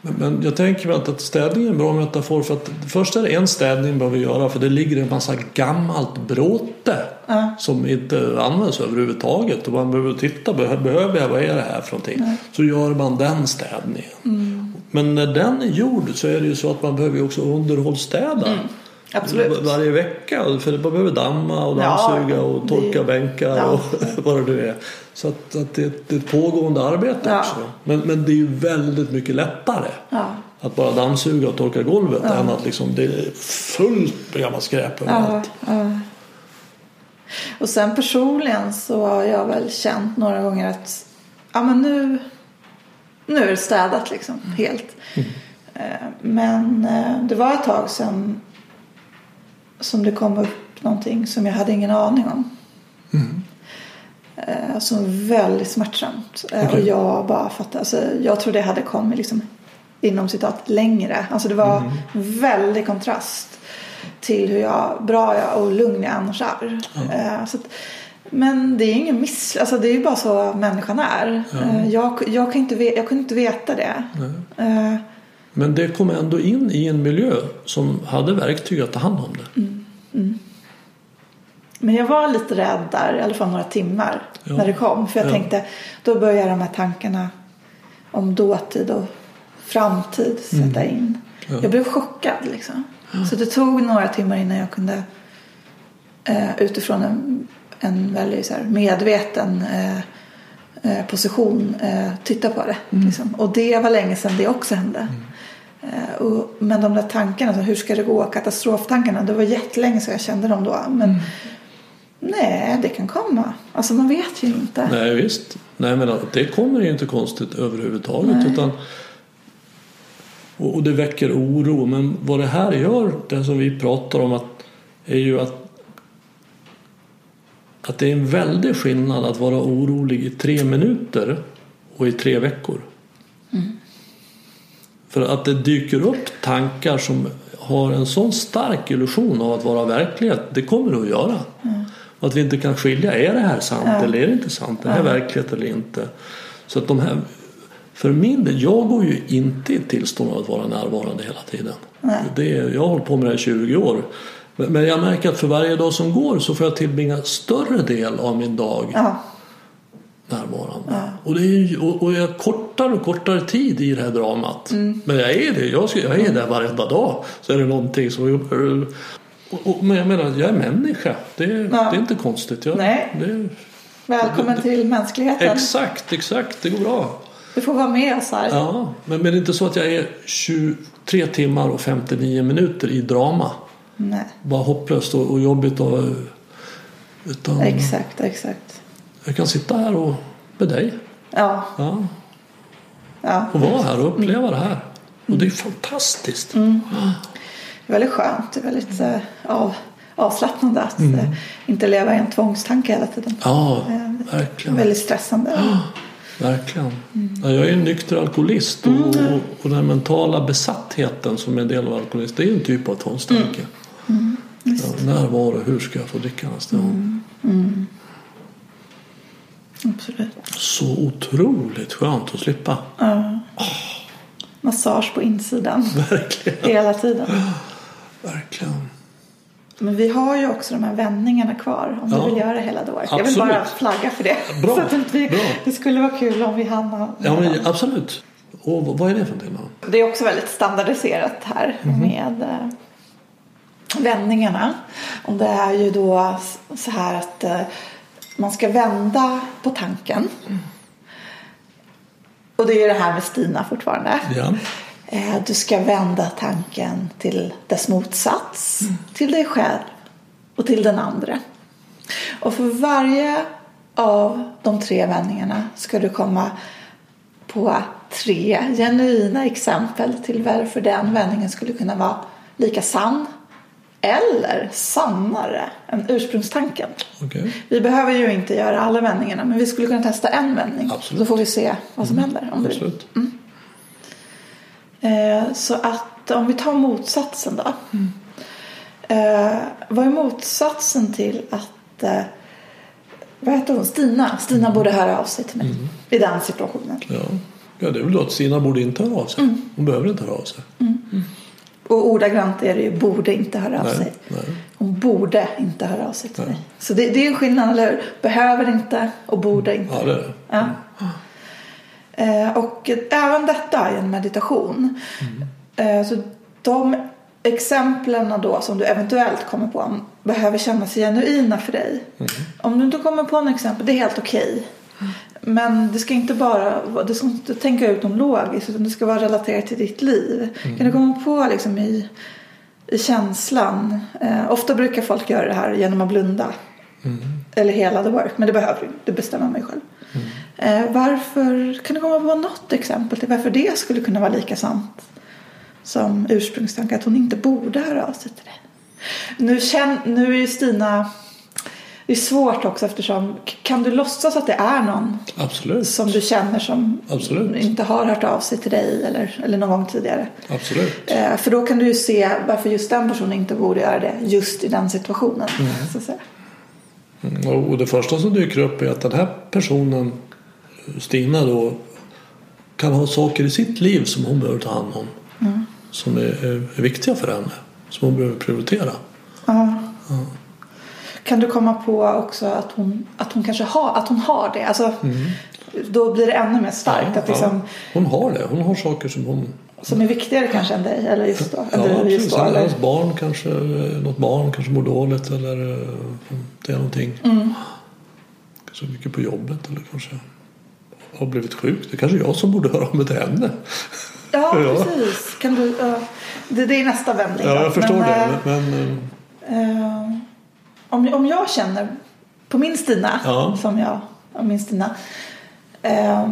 Men, men jag tänker mig att, städning är en bra metafor för att först är det en städning behöver göra för det ligger en massa gammalt bråte ja. som inte används överhuvudtaget och man behöver titta, behöver jag, vad är det här för någonting? Ja. Så gör man den städningen. Mm. Men när den är gjord så är det ju så att man behöver också underhållsstäda. Mm. Absolut. Varje vecka. För man behöver damma och dammsuga ja, och torka det, bänkar ja. och vad det nu är. Så att, att det, det, är ett pågående arbete ja. också. Men, men det är ju väldigt mycket lättare. Att bara dammsuga och torka golvet än att liksom det är fullt med gammalt skräp överallt. Och sen personligen så har jag väl känt några gånger att ja, men nu, nu är det städat liksom helt. Eh, Men eh, det var ett tag sedan som det kom upp någonting som jag hade ingen aning om. Eh, Som väldigt smärtsamt. Eh, Okej. Och jag bara fattade. Alltså, jag trodde jag hade kommit liksom, inom citat längre. Alltså det var väldig kontrast till hur jag, bra jag och lugn jag annars är. Eh, Så att, men det är ingen miss... Alltså det är ju bara så människan är. Eh, Jag, jag, kan inte, jag kunde inte veta det. Eh, Men det kom ändå in i en miljö som hade verktyg att ta hand om det. Men jag var lite rädd där, i alla fall några timmar Ja. när det kom. För jag Ja. tänkte, då börjar de här tankarna om dåtid och framtid sätta in. Mm. Ja. Jag blev chockad liksom. Så det tog några timmar innan jag kunde eh, utifrån en, en väldigt så här, medveten eh, eh, position eh, titta på det. Mm. Liksom. Och det var länge sedan det också hände. Eh, och, men de där tankarna, så hur ska det gå, katastroftankarna, det var jättelänge sedan jag kände dem då. Men Mm. nej, det kan komma. Alltså man vet ju inte. Nej visst. Nej men det kommer ju inte konstigt överhuvudtaget. Nej. Utan, och, och det väcker oro. Men vad det här gör, det som vi pratar om, att, är ju att att det är en väldig skillnad att vara orolig i tre minuter och i tre veckor. För att det dyker upp tankar som har en sån stark illusion av att vara verklighet, det kommer det att göra. Och att vi inte kan skilja, är det här sant Ja. eller är det inte sant? Är det här verklighet eller inte? Så att de här, för min del, jag går ju inte i tillstånd av att vara närvarande hela tiden. Nej. Det, jag har hållit på med det här i 20 år. Men men jag märker att för varje dag som går så får jag tillbringa större del av min dag Ja, närvarande. Och, det är, och, och jag kortare och kortare tid i det här dramat. Mm. Men jag är det. Jag, ska, jag är där varenda dag. Så är det någonting som... Och, och, men jag menar, jag är människa. Det, är- det är inte konstigt. Jag, Nej. Det, välkommen till mänskligheten. exakt, exakt. Det går bra. Du får vara med oss här. Ja, men, men det är inte så att jag är 23 timmar och 59 minuter i drama. Nej, Bara hopplöst och, och jobbigt. Och, utan exakt, exakt. Jag kan sitta här och, med dig. Ja, Ja, ja. och vara här och uppleva det här. Och det är fantastiskt. Det är väldigt skönt. Det är väldigt eh, av, avslappnande att eh, inte leva i en tvångstanke hela tiden. Ja, Eh, verkligen. Väldigt stressande. verkligen. Ja, jag är en nykter alkoholist och, och, och den mentala besattheten som är en del av alkoholist det är en typ av tvångstanke. Ja, när, var och hur ska jag få dricka nästa gång? Absolut. Så otroligt skönt att slippa. Massage på insidan Verkligen. hela tiden. Verkligen. Men vi har ju också de här vändningarna kvar om Ja. du vill göra hela då. Jag vill bara flagga för det. Bra, Så att vi, bra. Det skulle vara kul om vi hann Ja, men absolut. Och vad- är det för någonting då? Det är också väldigt standardiserat här med eh, vändningarna. Och det är ju då så här att eh, man ska vända på tanken. Och det är det här med Stina fortfarande. Ja. Eh, Du ska vända tanken till dess motsats, till dig själv och till den andra. Och för varje av de tre vändningarna ska du komma på tre genuina exempel till varför den vändningen skulle kunna vara lika sann eller sannare än ursprungstanken. Okej. Vi behöver ju inte göra alla vändningarna men vi skulle kunna testa en vändning. Absolut. Så får vi se vad som händer. Om du vill. Absolut. Eh, Så att om vi tar motsatsen då. Eh, vad är motsatsen till att eh, vad heter hon? Stina. Stina borde höra av sig till mig i den situationen. Ja. ja, det är väl då att Stina borde inte höra av sig. Hon behöver inte höra av sig. Och ordagrant är det ju borde inte höra av Nej, sig. nej. Hon borde inte höra av sig till Nej. mig. Så det, det är en skillnad, eller hur? Behöver inte och borde inte. Ja, det är det. Ja. Eh, och även detta är en meditation. Eh, så de exemplen då som du eventuellt kommer på behöver kännas genuina för dig. Om du inte kommer på en exempel, det är helt okej. Men det ska inte bara du ska inte tänka ut dem logiskt utan det ska vara relaterat till ditt liv. Kan du komma på liksom i, i känslan? Eh, ofta brukar folk göra det här genom att blunda. Eller hela the work, men det behöver du. Det bestämmer mig själv. Eh, varför, kan du komma på något exempel till varför det skulle kunna vara lika sant som ursprungstanke att hon inte borde höra av sig till dig? Nu, känn, nu är ju Stina, det är svårt också eftersom, kan du låtsas att det är någon Absolut. som du känner som Absolut. inte har hört av sig till dig eller, eller någon gång tidigare? Absolut. Eh, för då kan du ju se varför just den personen inte borde göra det just i den situationen. Så att säga. Mm, Och det första som dyker upp är att den här personen, Stina då, kan ha saker i sitt liv som hon behöver ta hand om. Som är, är, är viktiga för henne. Som hon behöver prioritera. Ja. Kan du komma på också att hon, att hon kanske har, att hon har det? Alltså, Då blir det ännu mer starkt. att liksom, Hon har det. Hon har saker som hon... Som är viktigare kanske än dig. Eller just då. Ja, eller just då eller, Hennes barn kanske, något barn kanske mår dåligt eller eh, det är någonting. Mm. Kanske mycket på jobbet eller kanske har blivit sjuk. Det är kanske jag som borde höra av mig till henne. ja, Ja. precis. Kan du, ja. det, det är nästa vändning. Ja, då. jag förstår Men, det. eh, Men, eh, Eh, om, om jag känner på min Stina, Ja. som jag, ja, min Stina. eh,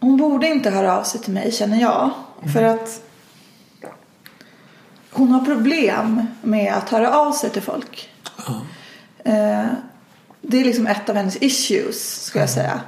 hon borde inte höra av sig till mig känner jag. För att hon har problem med att höra av sig till folk. ja. Eh, det är liksom ett av hennes issues, skulle jag säga.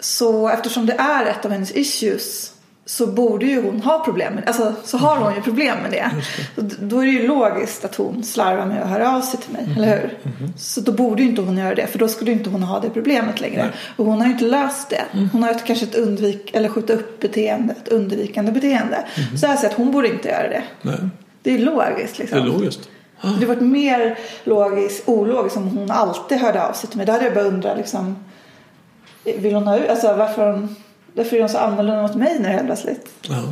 Så eftersom det är ett av hennes issues så borde ju hon ha problem med det. Alltså så har hon ju problem med det. Så d- då är det ju logiskt att hon slarvar med att höra av sig till mig, eller hur? Så då borde ju inte hon göra det, för då skulle inte hon ha det problemet längre. Och hon har ju inte löst det. Hon har ett, kanske ett undvik, eller skjuta upp beteende, ett undvikande beteende. Så jag säger att hon borde inte göra det. Nej, Det är logiskt det liksom. är logiskt. Det hade varit mer logiskt, ologiskt om hon alltid hörde av sig till mig. Då hade jag bara undrat liksom. Vill hon ha ut, alltså varför hon, varför är hon så annorlunda mot mig nu helt plötsligt? Ja,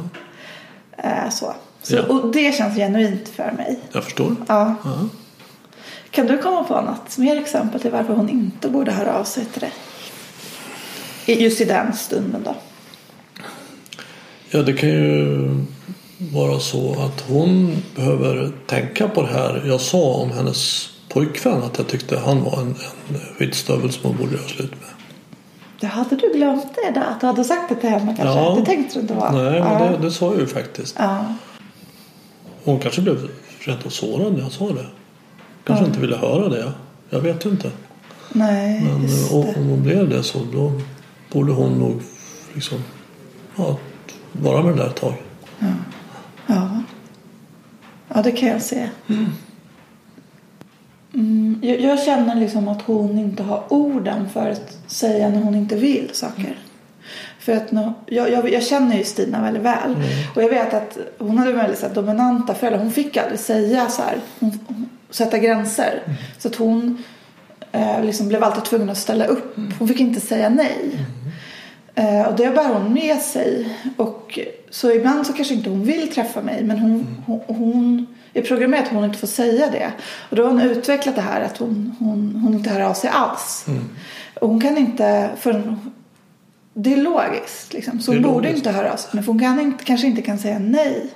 Eh, så. så Ja. Och det känns genuint för mig. jag förstår. Ja. Ja. Kan du komma på något mer exempel till varför hon inte borde höra av sig till dig? Just i den stunden då. Ja, det kan ju vara så att hon behöver tänka på det här jag sa om hennes pojkvän. Att jag tyckte han var en, en skitstövel som hon borde göra slut med. Det hade du glömt det där? Att du hade sagt det till henne kanske? Ja. Det tänkte du inte va? Nej, men ja. det, det sa jag ju faktiskt. Ja. Hon kanske blev rent av sårad när jag sa det. Kanske inte ville höra det. Jag vet ju inte. Nej, Men just eh, om om hon blev det så då borde hon nog liksom ja, vara med det där ett tag. Ja. ja, det kan jag se. Mm, jag, jag känner liksom att hon inte har orden för att säga när hon inte vill saker. För att nå- jag, jag, jag känner ju Stina väldigt väl. Och jag vet att hon hade väldigt så här, dominanta föräldrar. Hon fick aldrig säga så här, hon, hon, sätta gränser. Så att hon eh, liksom blev alltid tvungen att ställa upp. Hon fick inte säga nej. Eh, och det bär hon med sig. Och, så ibland så kanske inte hon vill träffa mig men hon, hon, hon är programmerad att hon inte får säga det. Och då har hon utvecklat det här att hon, hon, hon inte hör av sig alls. Och hon kan inte, för det är logiskt liksom. Så hon borde logiskt. inte höra av sig. Men hon kan inte, kanske inte kan säga nej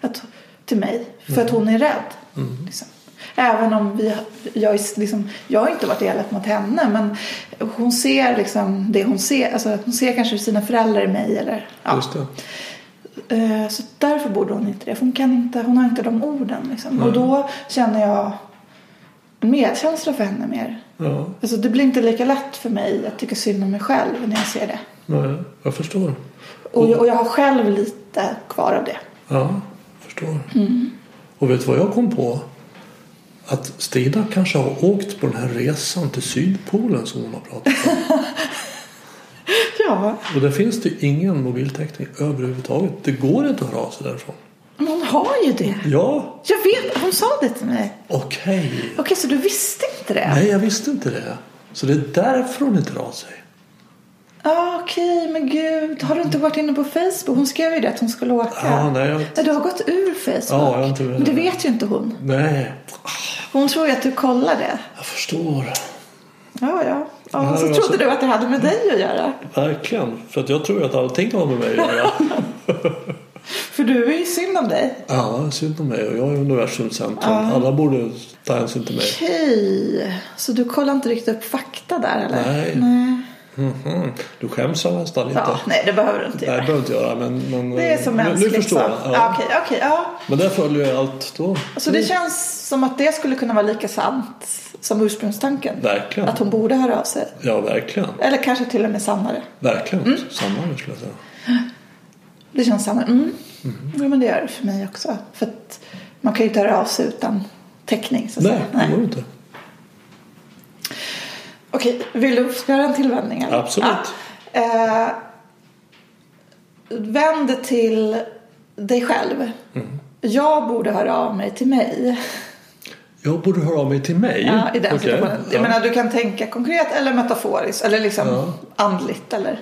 att, till mig. För att hon är rädd. Liksom. Även om vi, jag, liksom, jag har inte varit elak mot henne men hon ser liksom det hon ser. Alltså, hon ser kanske sina föräldrar i mig. Eller, ja. Eh, Så därför borde hon inte det. För hon, kan inte, hon har inte de orden. Liksom. Och då känner jag en medkänsla för henne mer. Ja, Alltså, det blir inte lika lätt för mig att tycka synd om mig själv när jag ser det. nej, jag förstår. Och jag, och jag har själv lite kvar av det. Ja, jag förstår. Och vet du vad jag kom på? Att Stina kanske har åkt på den här resan till Sydpolen som hon har pratat om. Ja, Och där finns det ingen mobiltäckning överhuvudtaget. Det går inte att höra av sig därifrån. men hon har ju det. Ja, Jag vet, hon sa det till mig. okej. Okej, så du visste inte det? Nej, jag visste inte det. Så det är därför hon inte hör av sig. Ah, Okej, men gud. Har du inte varit inne på Facebook? Hon skrev ju det att hon skulle åka. Ja, nej, jag... Nej, Du har gått ur Facebook. Ja, jag inte men det vet ju inte hon. Nej, Hon tror ju att du kollar det. jag förstår. Ja, ja. Ja Ja, så trodde så- du att det hade med dig att göra. Verkligen. För att jag tror att allting har med mig att göra. För du är ju synd om dig. Ja, synd om mig och jag är universums centrum. Alla borde ta hänsyn till mig. Okej, så du kollar inte riktigt upp fakta där eller? Nej. nej. Mhm. Du skäms jag nästan lite. Ja, nej, det behöver du inte Nej, göra. det behöver inte göra. Men, men, Det är så nu, nu mänskligt förstår så. jag. Ja. Ja. Okej, okej, ja. Men där följer jag allt då. Så det känns som att det skulle kunna vara lika sant som ursprungstanken. Verkligen. Att hon borde höra av sig. Ja, verkligen. Eller kanske till och med sannare. Verkligen. Mm. Nu skulle jag säga. Det känns sannare. Mm. Ja, men det gör det för mig också. För att man kan ju inte höra av sig utan täckning. Så att Nej, säga. det går inte. Okej, vill du göra en tillvändning? eller? Absolut. Ja. Eh, vänd till dig själv. Mm. Jag borde höra av mig till mig. Jag borde höra av mig till mig. Ja, I den Okej. situationen. Jag Ja. menar, du kan tänka konkret eller metaforiskt. Eller liksom Ja. andligt. Eller...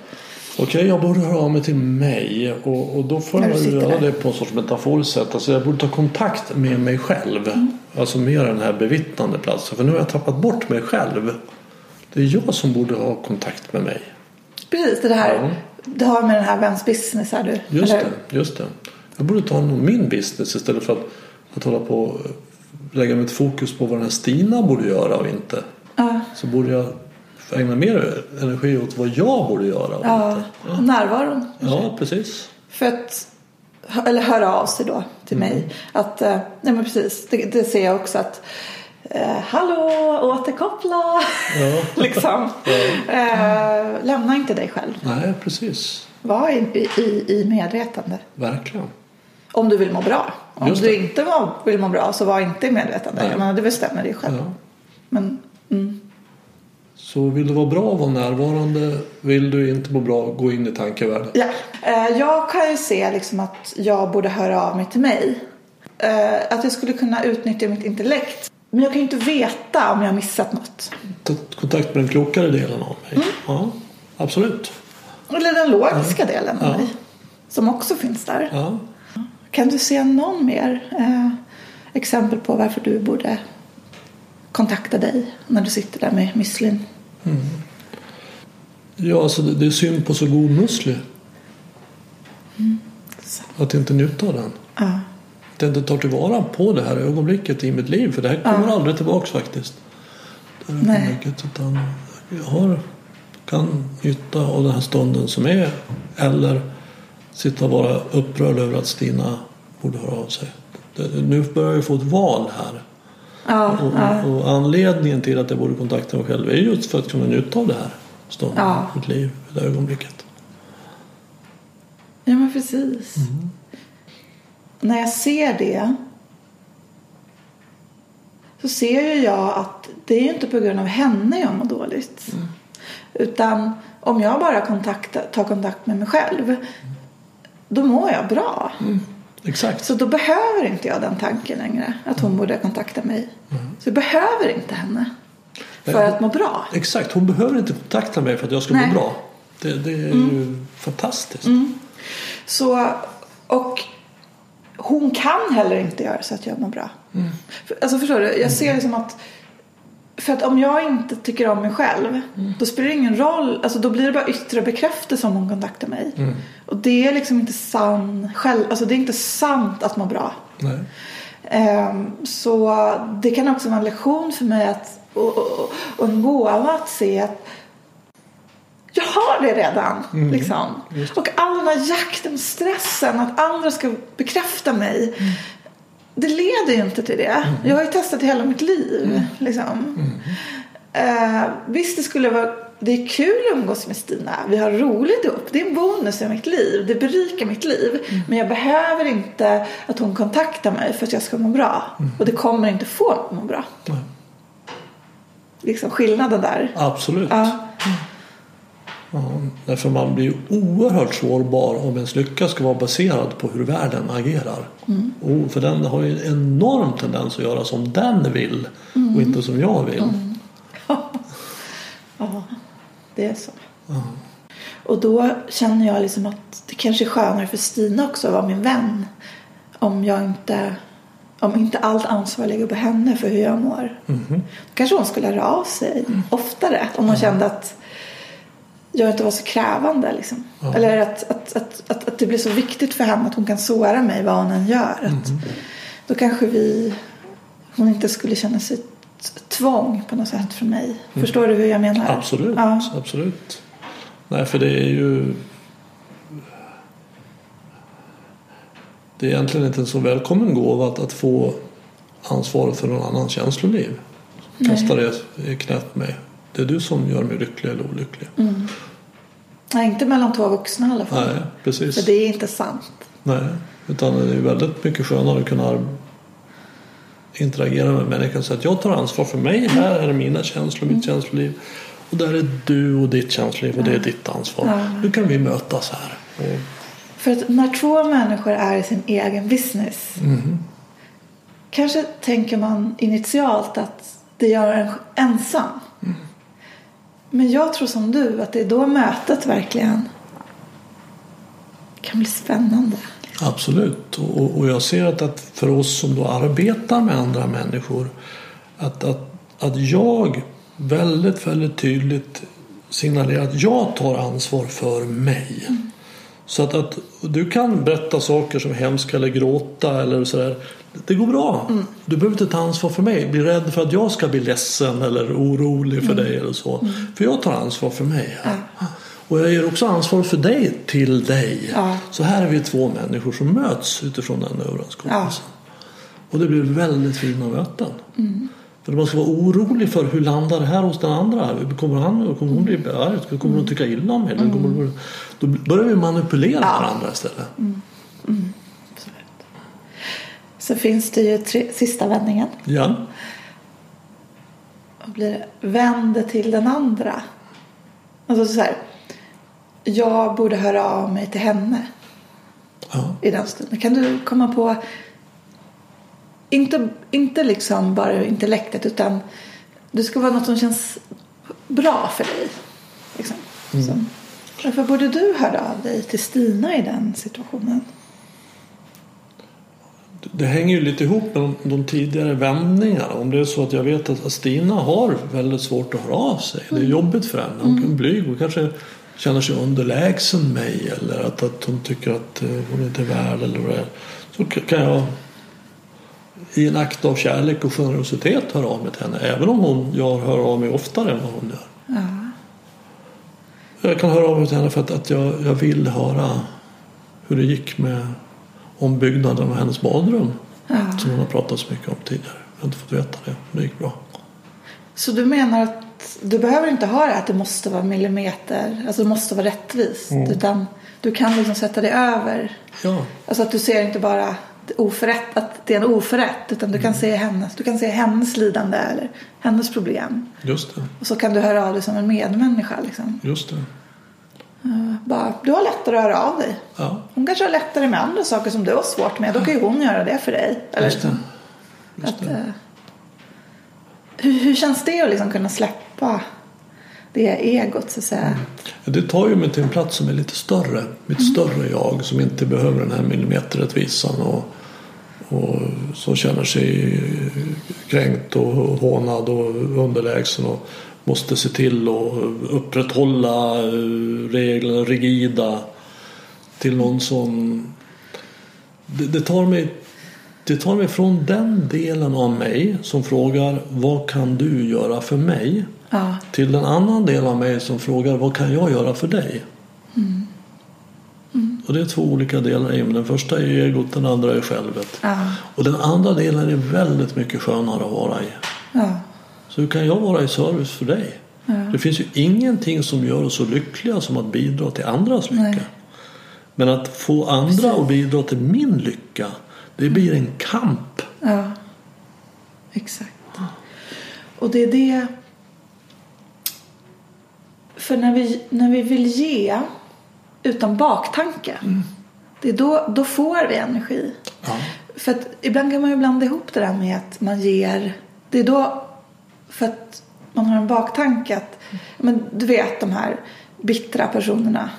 Okej, jag borde höra av mig till mig och, och då får jag göra där. det på en sorts metaforiskt sätt. Alltså jag borde ta kontakt med mig själv. Mm. Alltså med den här bevittnande platsen. För nu har jag tappat bort mig själv. Det är jag som borde ha kontakt med mig. Precis, det här. Ja. Du har med den här Vens business här du. Just eller? det, just det. Jag borde ta hand om min business istället för att, att hålla på och lägga mitt fokus på vad den här Stina borde göra och inte. Ja. Så borde jag ägna mer energi åt vad jag borde göra och Ja, inte. närvaron. Ja, precis. För att, eller höra av sig då till Mm. mig. Att, eh, nej men precis, det, det ser jag också att eh, Hallå, återkoppla! Ja. liksom. Eh, lämna inte dig själv. Nej, precis. Var i, i, i medvetande. Verkligen. Om du vill må bra. Om du inte var, vill må bra så var inte i medvetande. Nej. Menar, det bestämmer dig själv. Ja. Men, mm. Så vill du vara bra och vara närvarande. Vill du inte må bra, gå in i tankevärlden. Ja. Eh, jag kan ju se liksom att jag borde höra av mig till mig. Eh, att jag skulle kunna utnyttja mitt intellekt. Men jag kan ju inte veta om jag har missat något. Ta kontakt med den klokare delen av mig. Mm. Ja, absolut. Eller den logiska delen av Ja. mig. Som också finns där. Ja. Kan du se någon mer eh, exempel på varför du borde kontakta dig när du sitter där med müslin? Ja, alltså det, det är synd på så god musli. Så. Att inte njuta av den. Ja. Att jag inte tar tillvara på det här ögonblicket i mitt liv. För det här kommer Ja. aldrig tillbaks faktiskt. Det här Nej. ögonblicket. Utan jag har, kan njuta av den här stunden som är. Eller sitta och vara upprörd över att Stina borde höra av sig. Nu börjar jag få ett val här. Ja, Och, ja. och, anledningen till att jag borde kontakta mig själv är just för att kunna njuta av det här stunden, Ja. mitt liv, det här ögonblicket. ja, men precis. När jag ser det så ser ju jag att det är ju inte på grund av henne jag mår dåligt. Utan om jag bara kontakta, tar kontakt med mig själv då mår jag bra. Exakt. Så då behöver inte jag den tanken längre. Att hon borde kontakta mig. Så jag behöver inte henne. För Nej. att må bra. Exakt, hon behöver inte kontakta mig för att jag ska Nej. må bra. Det, det är ju fantastiskt. Så, och hon kan heller inte göra så att jag mår bra. För, alltså förstår du? Jag ser det som att för att om jag inte tycker om mig själv då spelar det ingen roll. Alltså då blir det bara yttre bekräftelse om hon kontaktar mig. Och det är liksom inte sann själv. Alltså det är inte sant att må bra. Nej. Ehm, Så det kan också vara en lektion för mig att, och, och, och en gåva att se att jag har det redan. Liksom. Och all den här jakten, stressen, att andra ska bekräfta mig. Det leder ju inte till det. Jag har ju testat hela mitt liv. Liksom. Eh, visst, det skulle vara det är kul att umgås med Stina. Vi har roligt ihop. Det är en bonus i mitt liv. Det berikar mitt liv. Men jag behöver inte att hon kontaktar mig för att jag ska må bra. Och det kommer inte få mig att må bra. Liksom skillnaden där. Absolut. Ja. Ja, därför man blir oerhört sårbar om ens lycka ska vara baserad på hur världen agerar. Mm. Och för den har ju en enorm tendens att göra som den vill Mm. och inte som jag vill. Ja, det är så. Och då känner jag liksom att det kanske är skönare för Stina också att vara min vän. Om jag inte, om inte allt ansvar ligger på henne för hur jag mår. Då kanske hon skulle höra av sig oftare om hon kände att jag inte vara så krävande. Liksom. Ja. Eller att, att, att, att, att det blir så viktigt för henne att hon kan såra mig vad hon än gör. Att, Mm. Då kanske vi, hon inte skulle känna sig tvång på något sätt från mig. Förstår du hur jag menar? Mm. Absolut, Ja. absolut. Nej, för det är ju... Det är egentligen inte en så välkommen gåva att, att få ansvaret för någon annans känsloliv. Kasta det i knät på mig. Det är du som gör mig lycklig eller olycklig. Nej, inte mellan två vuxna i alla fall. Nej, precis. För det är inte sant. Nej, utan det är väldigt mycket skönare att kunna interagera med människan säga att jag tar ansvar för mig. Här är mina känslor, mitt känsloliv. Och där är du och ditt känsloliv och det är ditt ansvar. Ja. Nu kan vi mötas här. Och, För att när två människor är i sin egen business kanske tänker man initialt att det gör en ensam. Men jag tror som du att det är då mötet verkligen kan bli spännande. Absolut. Och, och- jag ser att, att för oss som då arbetar med andra människor att, att, att jag väldigt, väldigt tydligt signalerar att jag tar ansvar för mig. Så att, att du kan berätta saker som är hemska eller gråta eller sådär. Det går bra. Du behöver inte ta ansvar för mig. Bli rädd för att jag ska bli ledsen eller orolig för dig eller så. För jag tar ansvar för mig. Och jag ger också ansvar för dig till dig. Ja. Så här är vi två människor som möts utifrån den överenskommelsen. Och det blir väldigt fina möten. För man ska vara orolig för hur landar det här hos den andra? Kommer, han, kommer hon bli arg? Kommer hon tycka illa om mig? Kommer, då börjar vi manipulera Ja. varandra istället. Så finns det ju tre, sista vändningen. Ja. Och blir det vänd till den andra. Alltså så här. Jag borde höra av mig till henne. ja. i den stunden. Kan du komma på, inte, inte liksom bara intellektet utan det ska vara något som känns bra för dig. Liksom. Som, varför borde du höra av dig till Stina i den situationen? Det hänger ju lite ihop med de, de tidigare vändningarna. Om det är så att jag vet att Stina har väldigt svårt att höra av sig. Det är jobbigt för henne. Hon är blyg och kanske känner sig underlägsen mig. Eller att, att hon tycker att eh, hon inte är värd eller vad det är. Så kan jag i en akt av kärlek och generositet höra av mig till henne. Även om hon, jag hör av mig oftare än vad hon gör. Ja. Jag kan höra av mig till henne för att, att jag, jag vill höra hur det gick med ombyggnaden av hennes badrum. Ja. Som hon har pratat så mycket om tidigare. Jag har inte fått veta det. men Det gick bra. Så du menar att du behöver inte ha det att det måste vara millimeter, alltså det måste vara rättvist. Utan du kan liksom sätta det över. Ja, Alltså att du ser inte bara oförrätt, att det är en oförrätt utan du kan se hennes, du kan se hennes lidande eller hennes problem. just det. Och så kan du höra av dig som en medmänniska. Liksom. Just det. Bara, du har lättare att höra av dig. Ja, Hon kanske har lättare med andra saker som du har svårt med. Då kan ju hon göra det för dig. Eller just det. Just att, det. eh, hur, hur känns det att liksom kunna släppa det egot så att säga? Det tar ju mig till en plats som är lite större. Mitt större jag som inte behöver den här millimeterrättvisan och, och som känner sig kränkt och hånad och underlägsen och måste se till att upprätthålla eh, reglerna rigida till någon som det, det, tar mig, det tar mig från den delen av mig som frågar vad kan du göra för mig Ja, till en annan del av mig som frågar vad kan jag göra för dig? Och det är två olika delar i mig. Den första är egot, den andra är självet. ja, Och den andra delen är väldigt mycket skönare att vara i. ja, Så hur kan jag vara i service för dig? Det finns ju ingenting som gör oss så lyckliga som att bidra till andras lycka. Nej. Men att få andra att bidra till min lycka, det blir en kamp. ja. Exakt. Och det är det... För när vi, när vi vill ge utan baktanke. Det är då, då får vi energi. Ja. För att ibland kan man ju blanda ihop det där med att man ger... Det är då för att man har en baktanke att... Men du vet de här bittra personerna.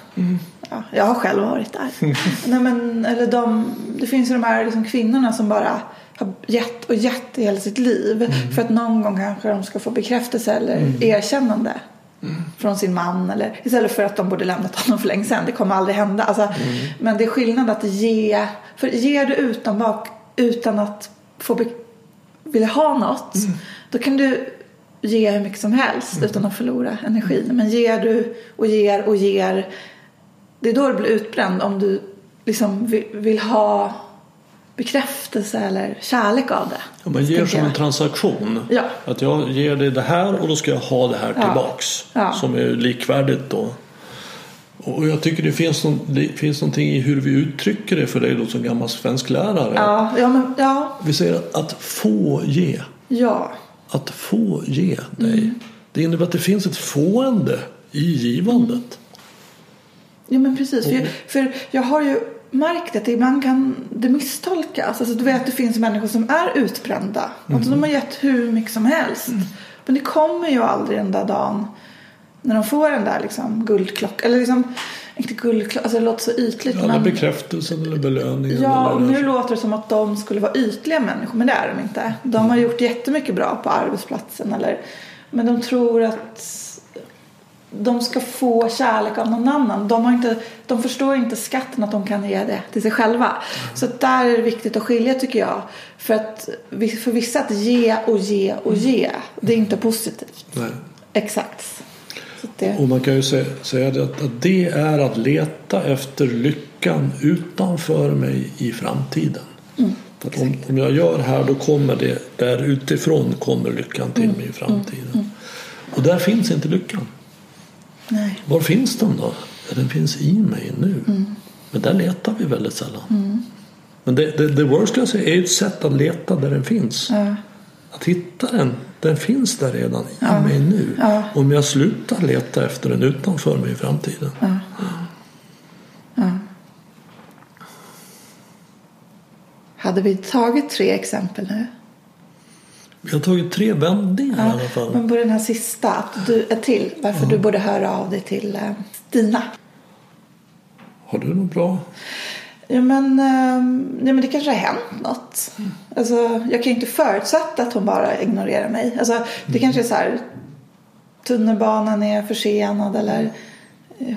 Ja, jag har själv varit där. Nej, men, eller de, det finns ju de här liksom kvinnorna som bara har gett och gett i hela sitt liv. För att någon gång kanske de ska få bekräftelse eller erkännande från sin man eller istället för att de borde lämnat honom för länge sedan. Det kommer aldrig hända. Alltså, Men det är skillnad att ge, för ger du utan, bak, utan att få be, vilja ha något då kan du ge hur mycket som helst utan att förlora energin. Men ger du och ger och ger det är då du blir utbränd om du liksom vill, vill ha bekräftelse eller kärlek av det. Ja, man ger som en jag. transaktion. Ja. Att jag ger dig det här och då ska jag ha det här Ja. tillbaks. Ja. Som är likvärdigt då. Och jag tycker det finns, någon, det finns någonting i hur vi uttrycker det för dig då som gammal svensk lärare. Ja, ja, men, ja, Vi säger att, att få ge. ja, Att få ge dig. Mm. Det innebär att det finns ett fående i givandet. ja men precis. För jag, för jag har ju märkt att ibland kan det misstolkas. Alltså, du vet, det finns människor som är utbrända. Och de har gett hur mycket som helst. Men det kommer ju aldrig den där dagen när de får den där liksom, guldklockan. Eller liksom, inte guldklockan, alltså det låter så ytligt. Eller men... bekräftelsen eller belöningen. Ja, och eller... nu låter det som att de skulle vara ytliga människor, men det är de inte. De har gjort jättemycket bra på arbetsplatsen, eller, men de tror att de ska få kärlek av någon annan. De, har inte, de förstår inte skatten att de kan ge det till sig själva. Så att där är det viktigt att skilja tycker jag. För, att, för vissa att ge och ge och ge, det är inte positivt. Nej. Exakt. Så det, Och man kan ju säga, det att, att det är att leta efter lyckan utanför mig i framtiden. Mm, att om, om jag gör här då kommer det där utifrån kommer lyckan till Mm, mig i framtiden. Och där finns inte lyckan. Nej. Var finns den då? Ja, den finns i mig nu. Mm. Men där letar vi väldigt sällan. Men det, det, det worst jag säger är ett sätt att leta där den finns. Ja. Att hitta den, den finns där redan i mig nu. Ja. Om jag slutar leta efter den utanför mig i framtiden. Hade vi tagit tre exempel nu? Vi har tagit tre vändningar i alla fall. Men på den här sista, att du är till, varför du borde höra av dig till eh, Stina. Har du något bra? Ja men, eh, ja, men det kanske har hänt något. Alltså, jag kan ju inte förutsätta att hon bara ignorerar mig. Alltså, det kanske är så här, tunnelbanan är försenad eller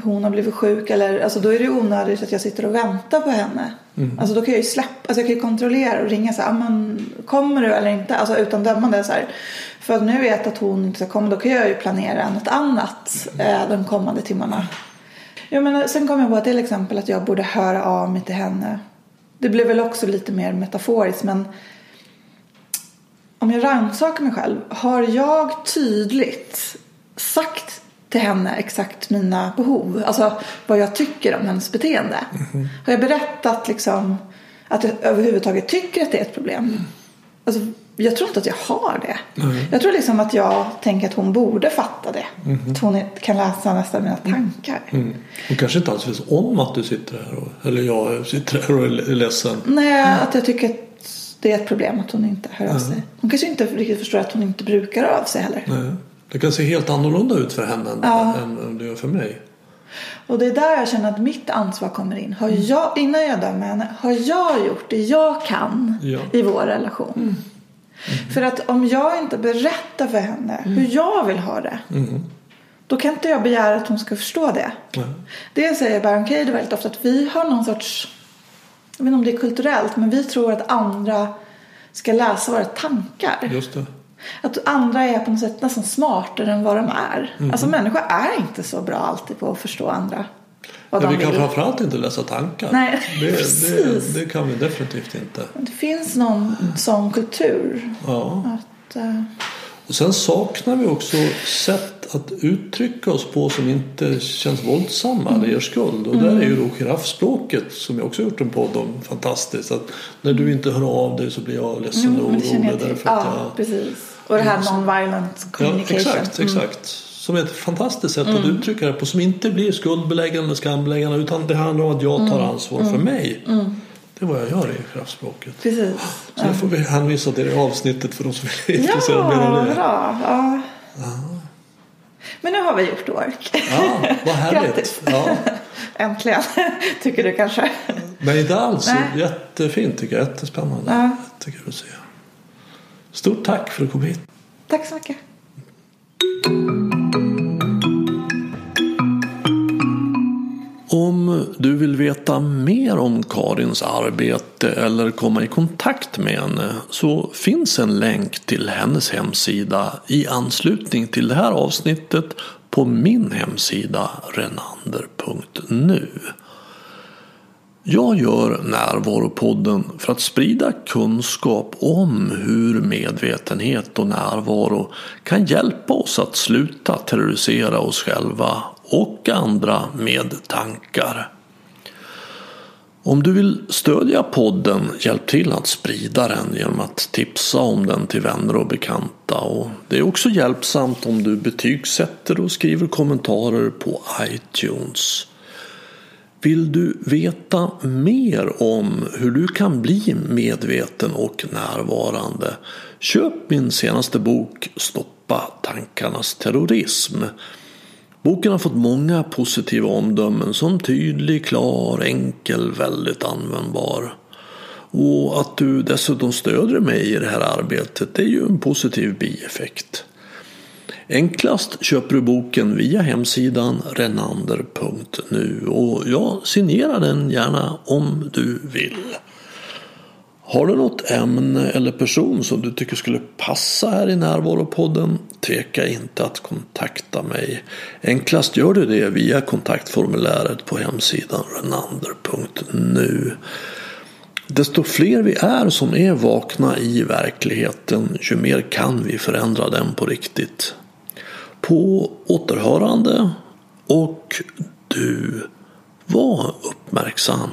hon har blivit sjuk. Eller, alltså, då är det onödigt att jag sitter och väntar på henne. Alltså, då kan jag ju släppa, alltså, jag kan ju kontrollera och ringa så här, "Ah, men, kommer du eller inte? Alltså utan dömande så här. För att nu vet jag att hon inte ska komma, då kan jag ju planera något annat eh, de kommande timmarna. Jag menar, sen kom jag på till exempel att jag borde höra av mig till henne. Det blev väl också lite mer metaforiskt men om jag rannsakar mig själv. Har jag tydligt sagt till henne exakt mina behov? Alltså vad jag tycker om hennes beteende? Har jag berättat liksom att jag överhuvudtaget tycker att det är ett problem? Alltså, jag tror inte att jag har det. Jag tror liksom att jag tänker att hon borde fatta det. Att hon kan läsa nästan mina tankar. Mm. Hon kanske inte alls vet om att du sitter här. Och, eller jag sitter här och är ledsen. Nej, att jag tycker att det är ett problem att hon inte hör av sig. Hon kanske inte riktigt förstår att hon inte brukar höra av sig heller. Det kan se helt annorlunda ut för henne än, Ja. än, än det gör för mig. Och det är där jag känner att mitt ansvar kommer in. Har jag, innan jag dömer henne, har jag gjort det jag kan Ja. i vår relation? För att om jag inte berättar för henne hur jag vill ha det. Då kan inte jag begära att hon ska förstå det. Nej. Det säger Baron Cade väldigt ofta att vi har någon sorts, jag vet inte om det är kulturellt, men vi tror att andra ska läsa våra tankar. Just det. Att andra är på något sätt nästan smartare än vad de är. Alltså människor är inte så bra alltid på att förstå andra. Vad Men de vi kan vill. framförallt inte läsa tankar. Nej, det, det, precis. det kan vi definitivt inte. Det finns någon sån kultur. Ja. Att, Och sen saknar vi också sätt att uttrycka oss på som inte känns våldsamma eller ger skuld. Och där är ju då giraffspråket som jag också gjort en podd om fantastiskt. Att när du inte hör av dig så blir jag ledsen och jo, känner jag orolig därför att Ja, jag... precis. Och det här non-violent Ja, communication. exakt, Mm. exakt. Som är ett fantastiskt sätt att uttrycka det på. Som inte blir skuldbeläggande, skambeläggande. Utan det handlar om att jag tar ansvar för mig. Det är vad jag gör i kraftspråket. Precis. Så det får vi hänvisa till det avsnittet för de som är intresserade mer av det. bra. Ja. Men nu har vi gjort work. Ja, vad härligt. Grattis. Ja. Äntligen, tycker du kanske. Men inte alls. Nej. Jättefint tycker jag. Jättespännande. Ja. Jättekul att se. Stort tack för att du kom hit. Tack så mycket. Om du vill veta mer om Karins arbete eller komma i kontakt med henne så finns en länk till hennes hemsida i anslutning till det här avsnittet på min hemsida renander.nu. Jag gör Närvaropodden för att sprida kunskap om hur medvetenhet och närvaro kan hjälpa oss att sluta terrorisera oss själva och andra med tankar. Om du vill stödja podden, hjälp till att sprida den genom att tipsa om den till vänner och bekanta. Och det är också hjälpsamt om du betygsätter och skriver kommentarer på iTunes. Vill du veta mer om hur du kan bli medveten och närvarande? Köp min senaste bok Stoppa tankarnas terrorism. Boken har fått många positiva omdömen som tydlig, klar, enkel, väldigt användbar. Och att du dessutom stöder mig i det här arbetet det är ju en positiv bieffekt. Enklast köper du boken via hemsidan renander.nu och jag signerar den gärna om du vill. Har du något ämne eller person som du tycker skulle passa här i Närvaropodden? Tveka inte att kontakta mig. Enklast gör du det via kontaktformuläret på hemsidan renander.nu. Desto fler vi är som är vakna i verkligheten, ju mer kan vi förändra den på riktigt. På återhörande och du var uppmärksam.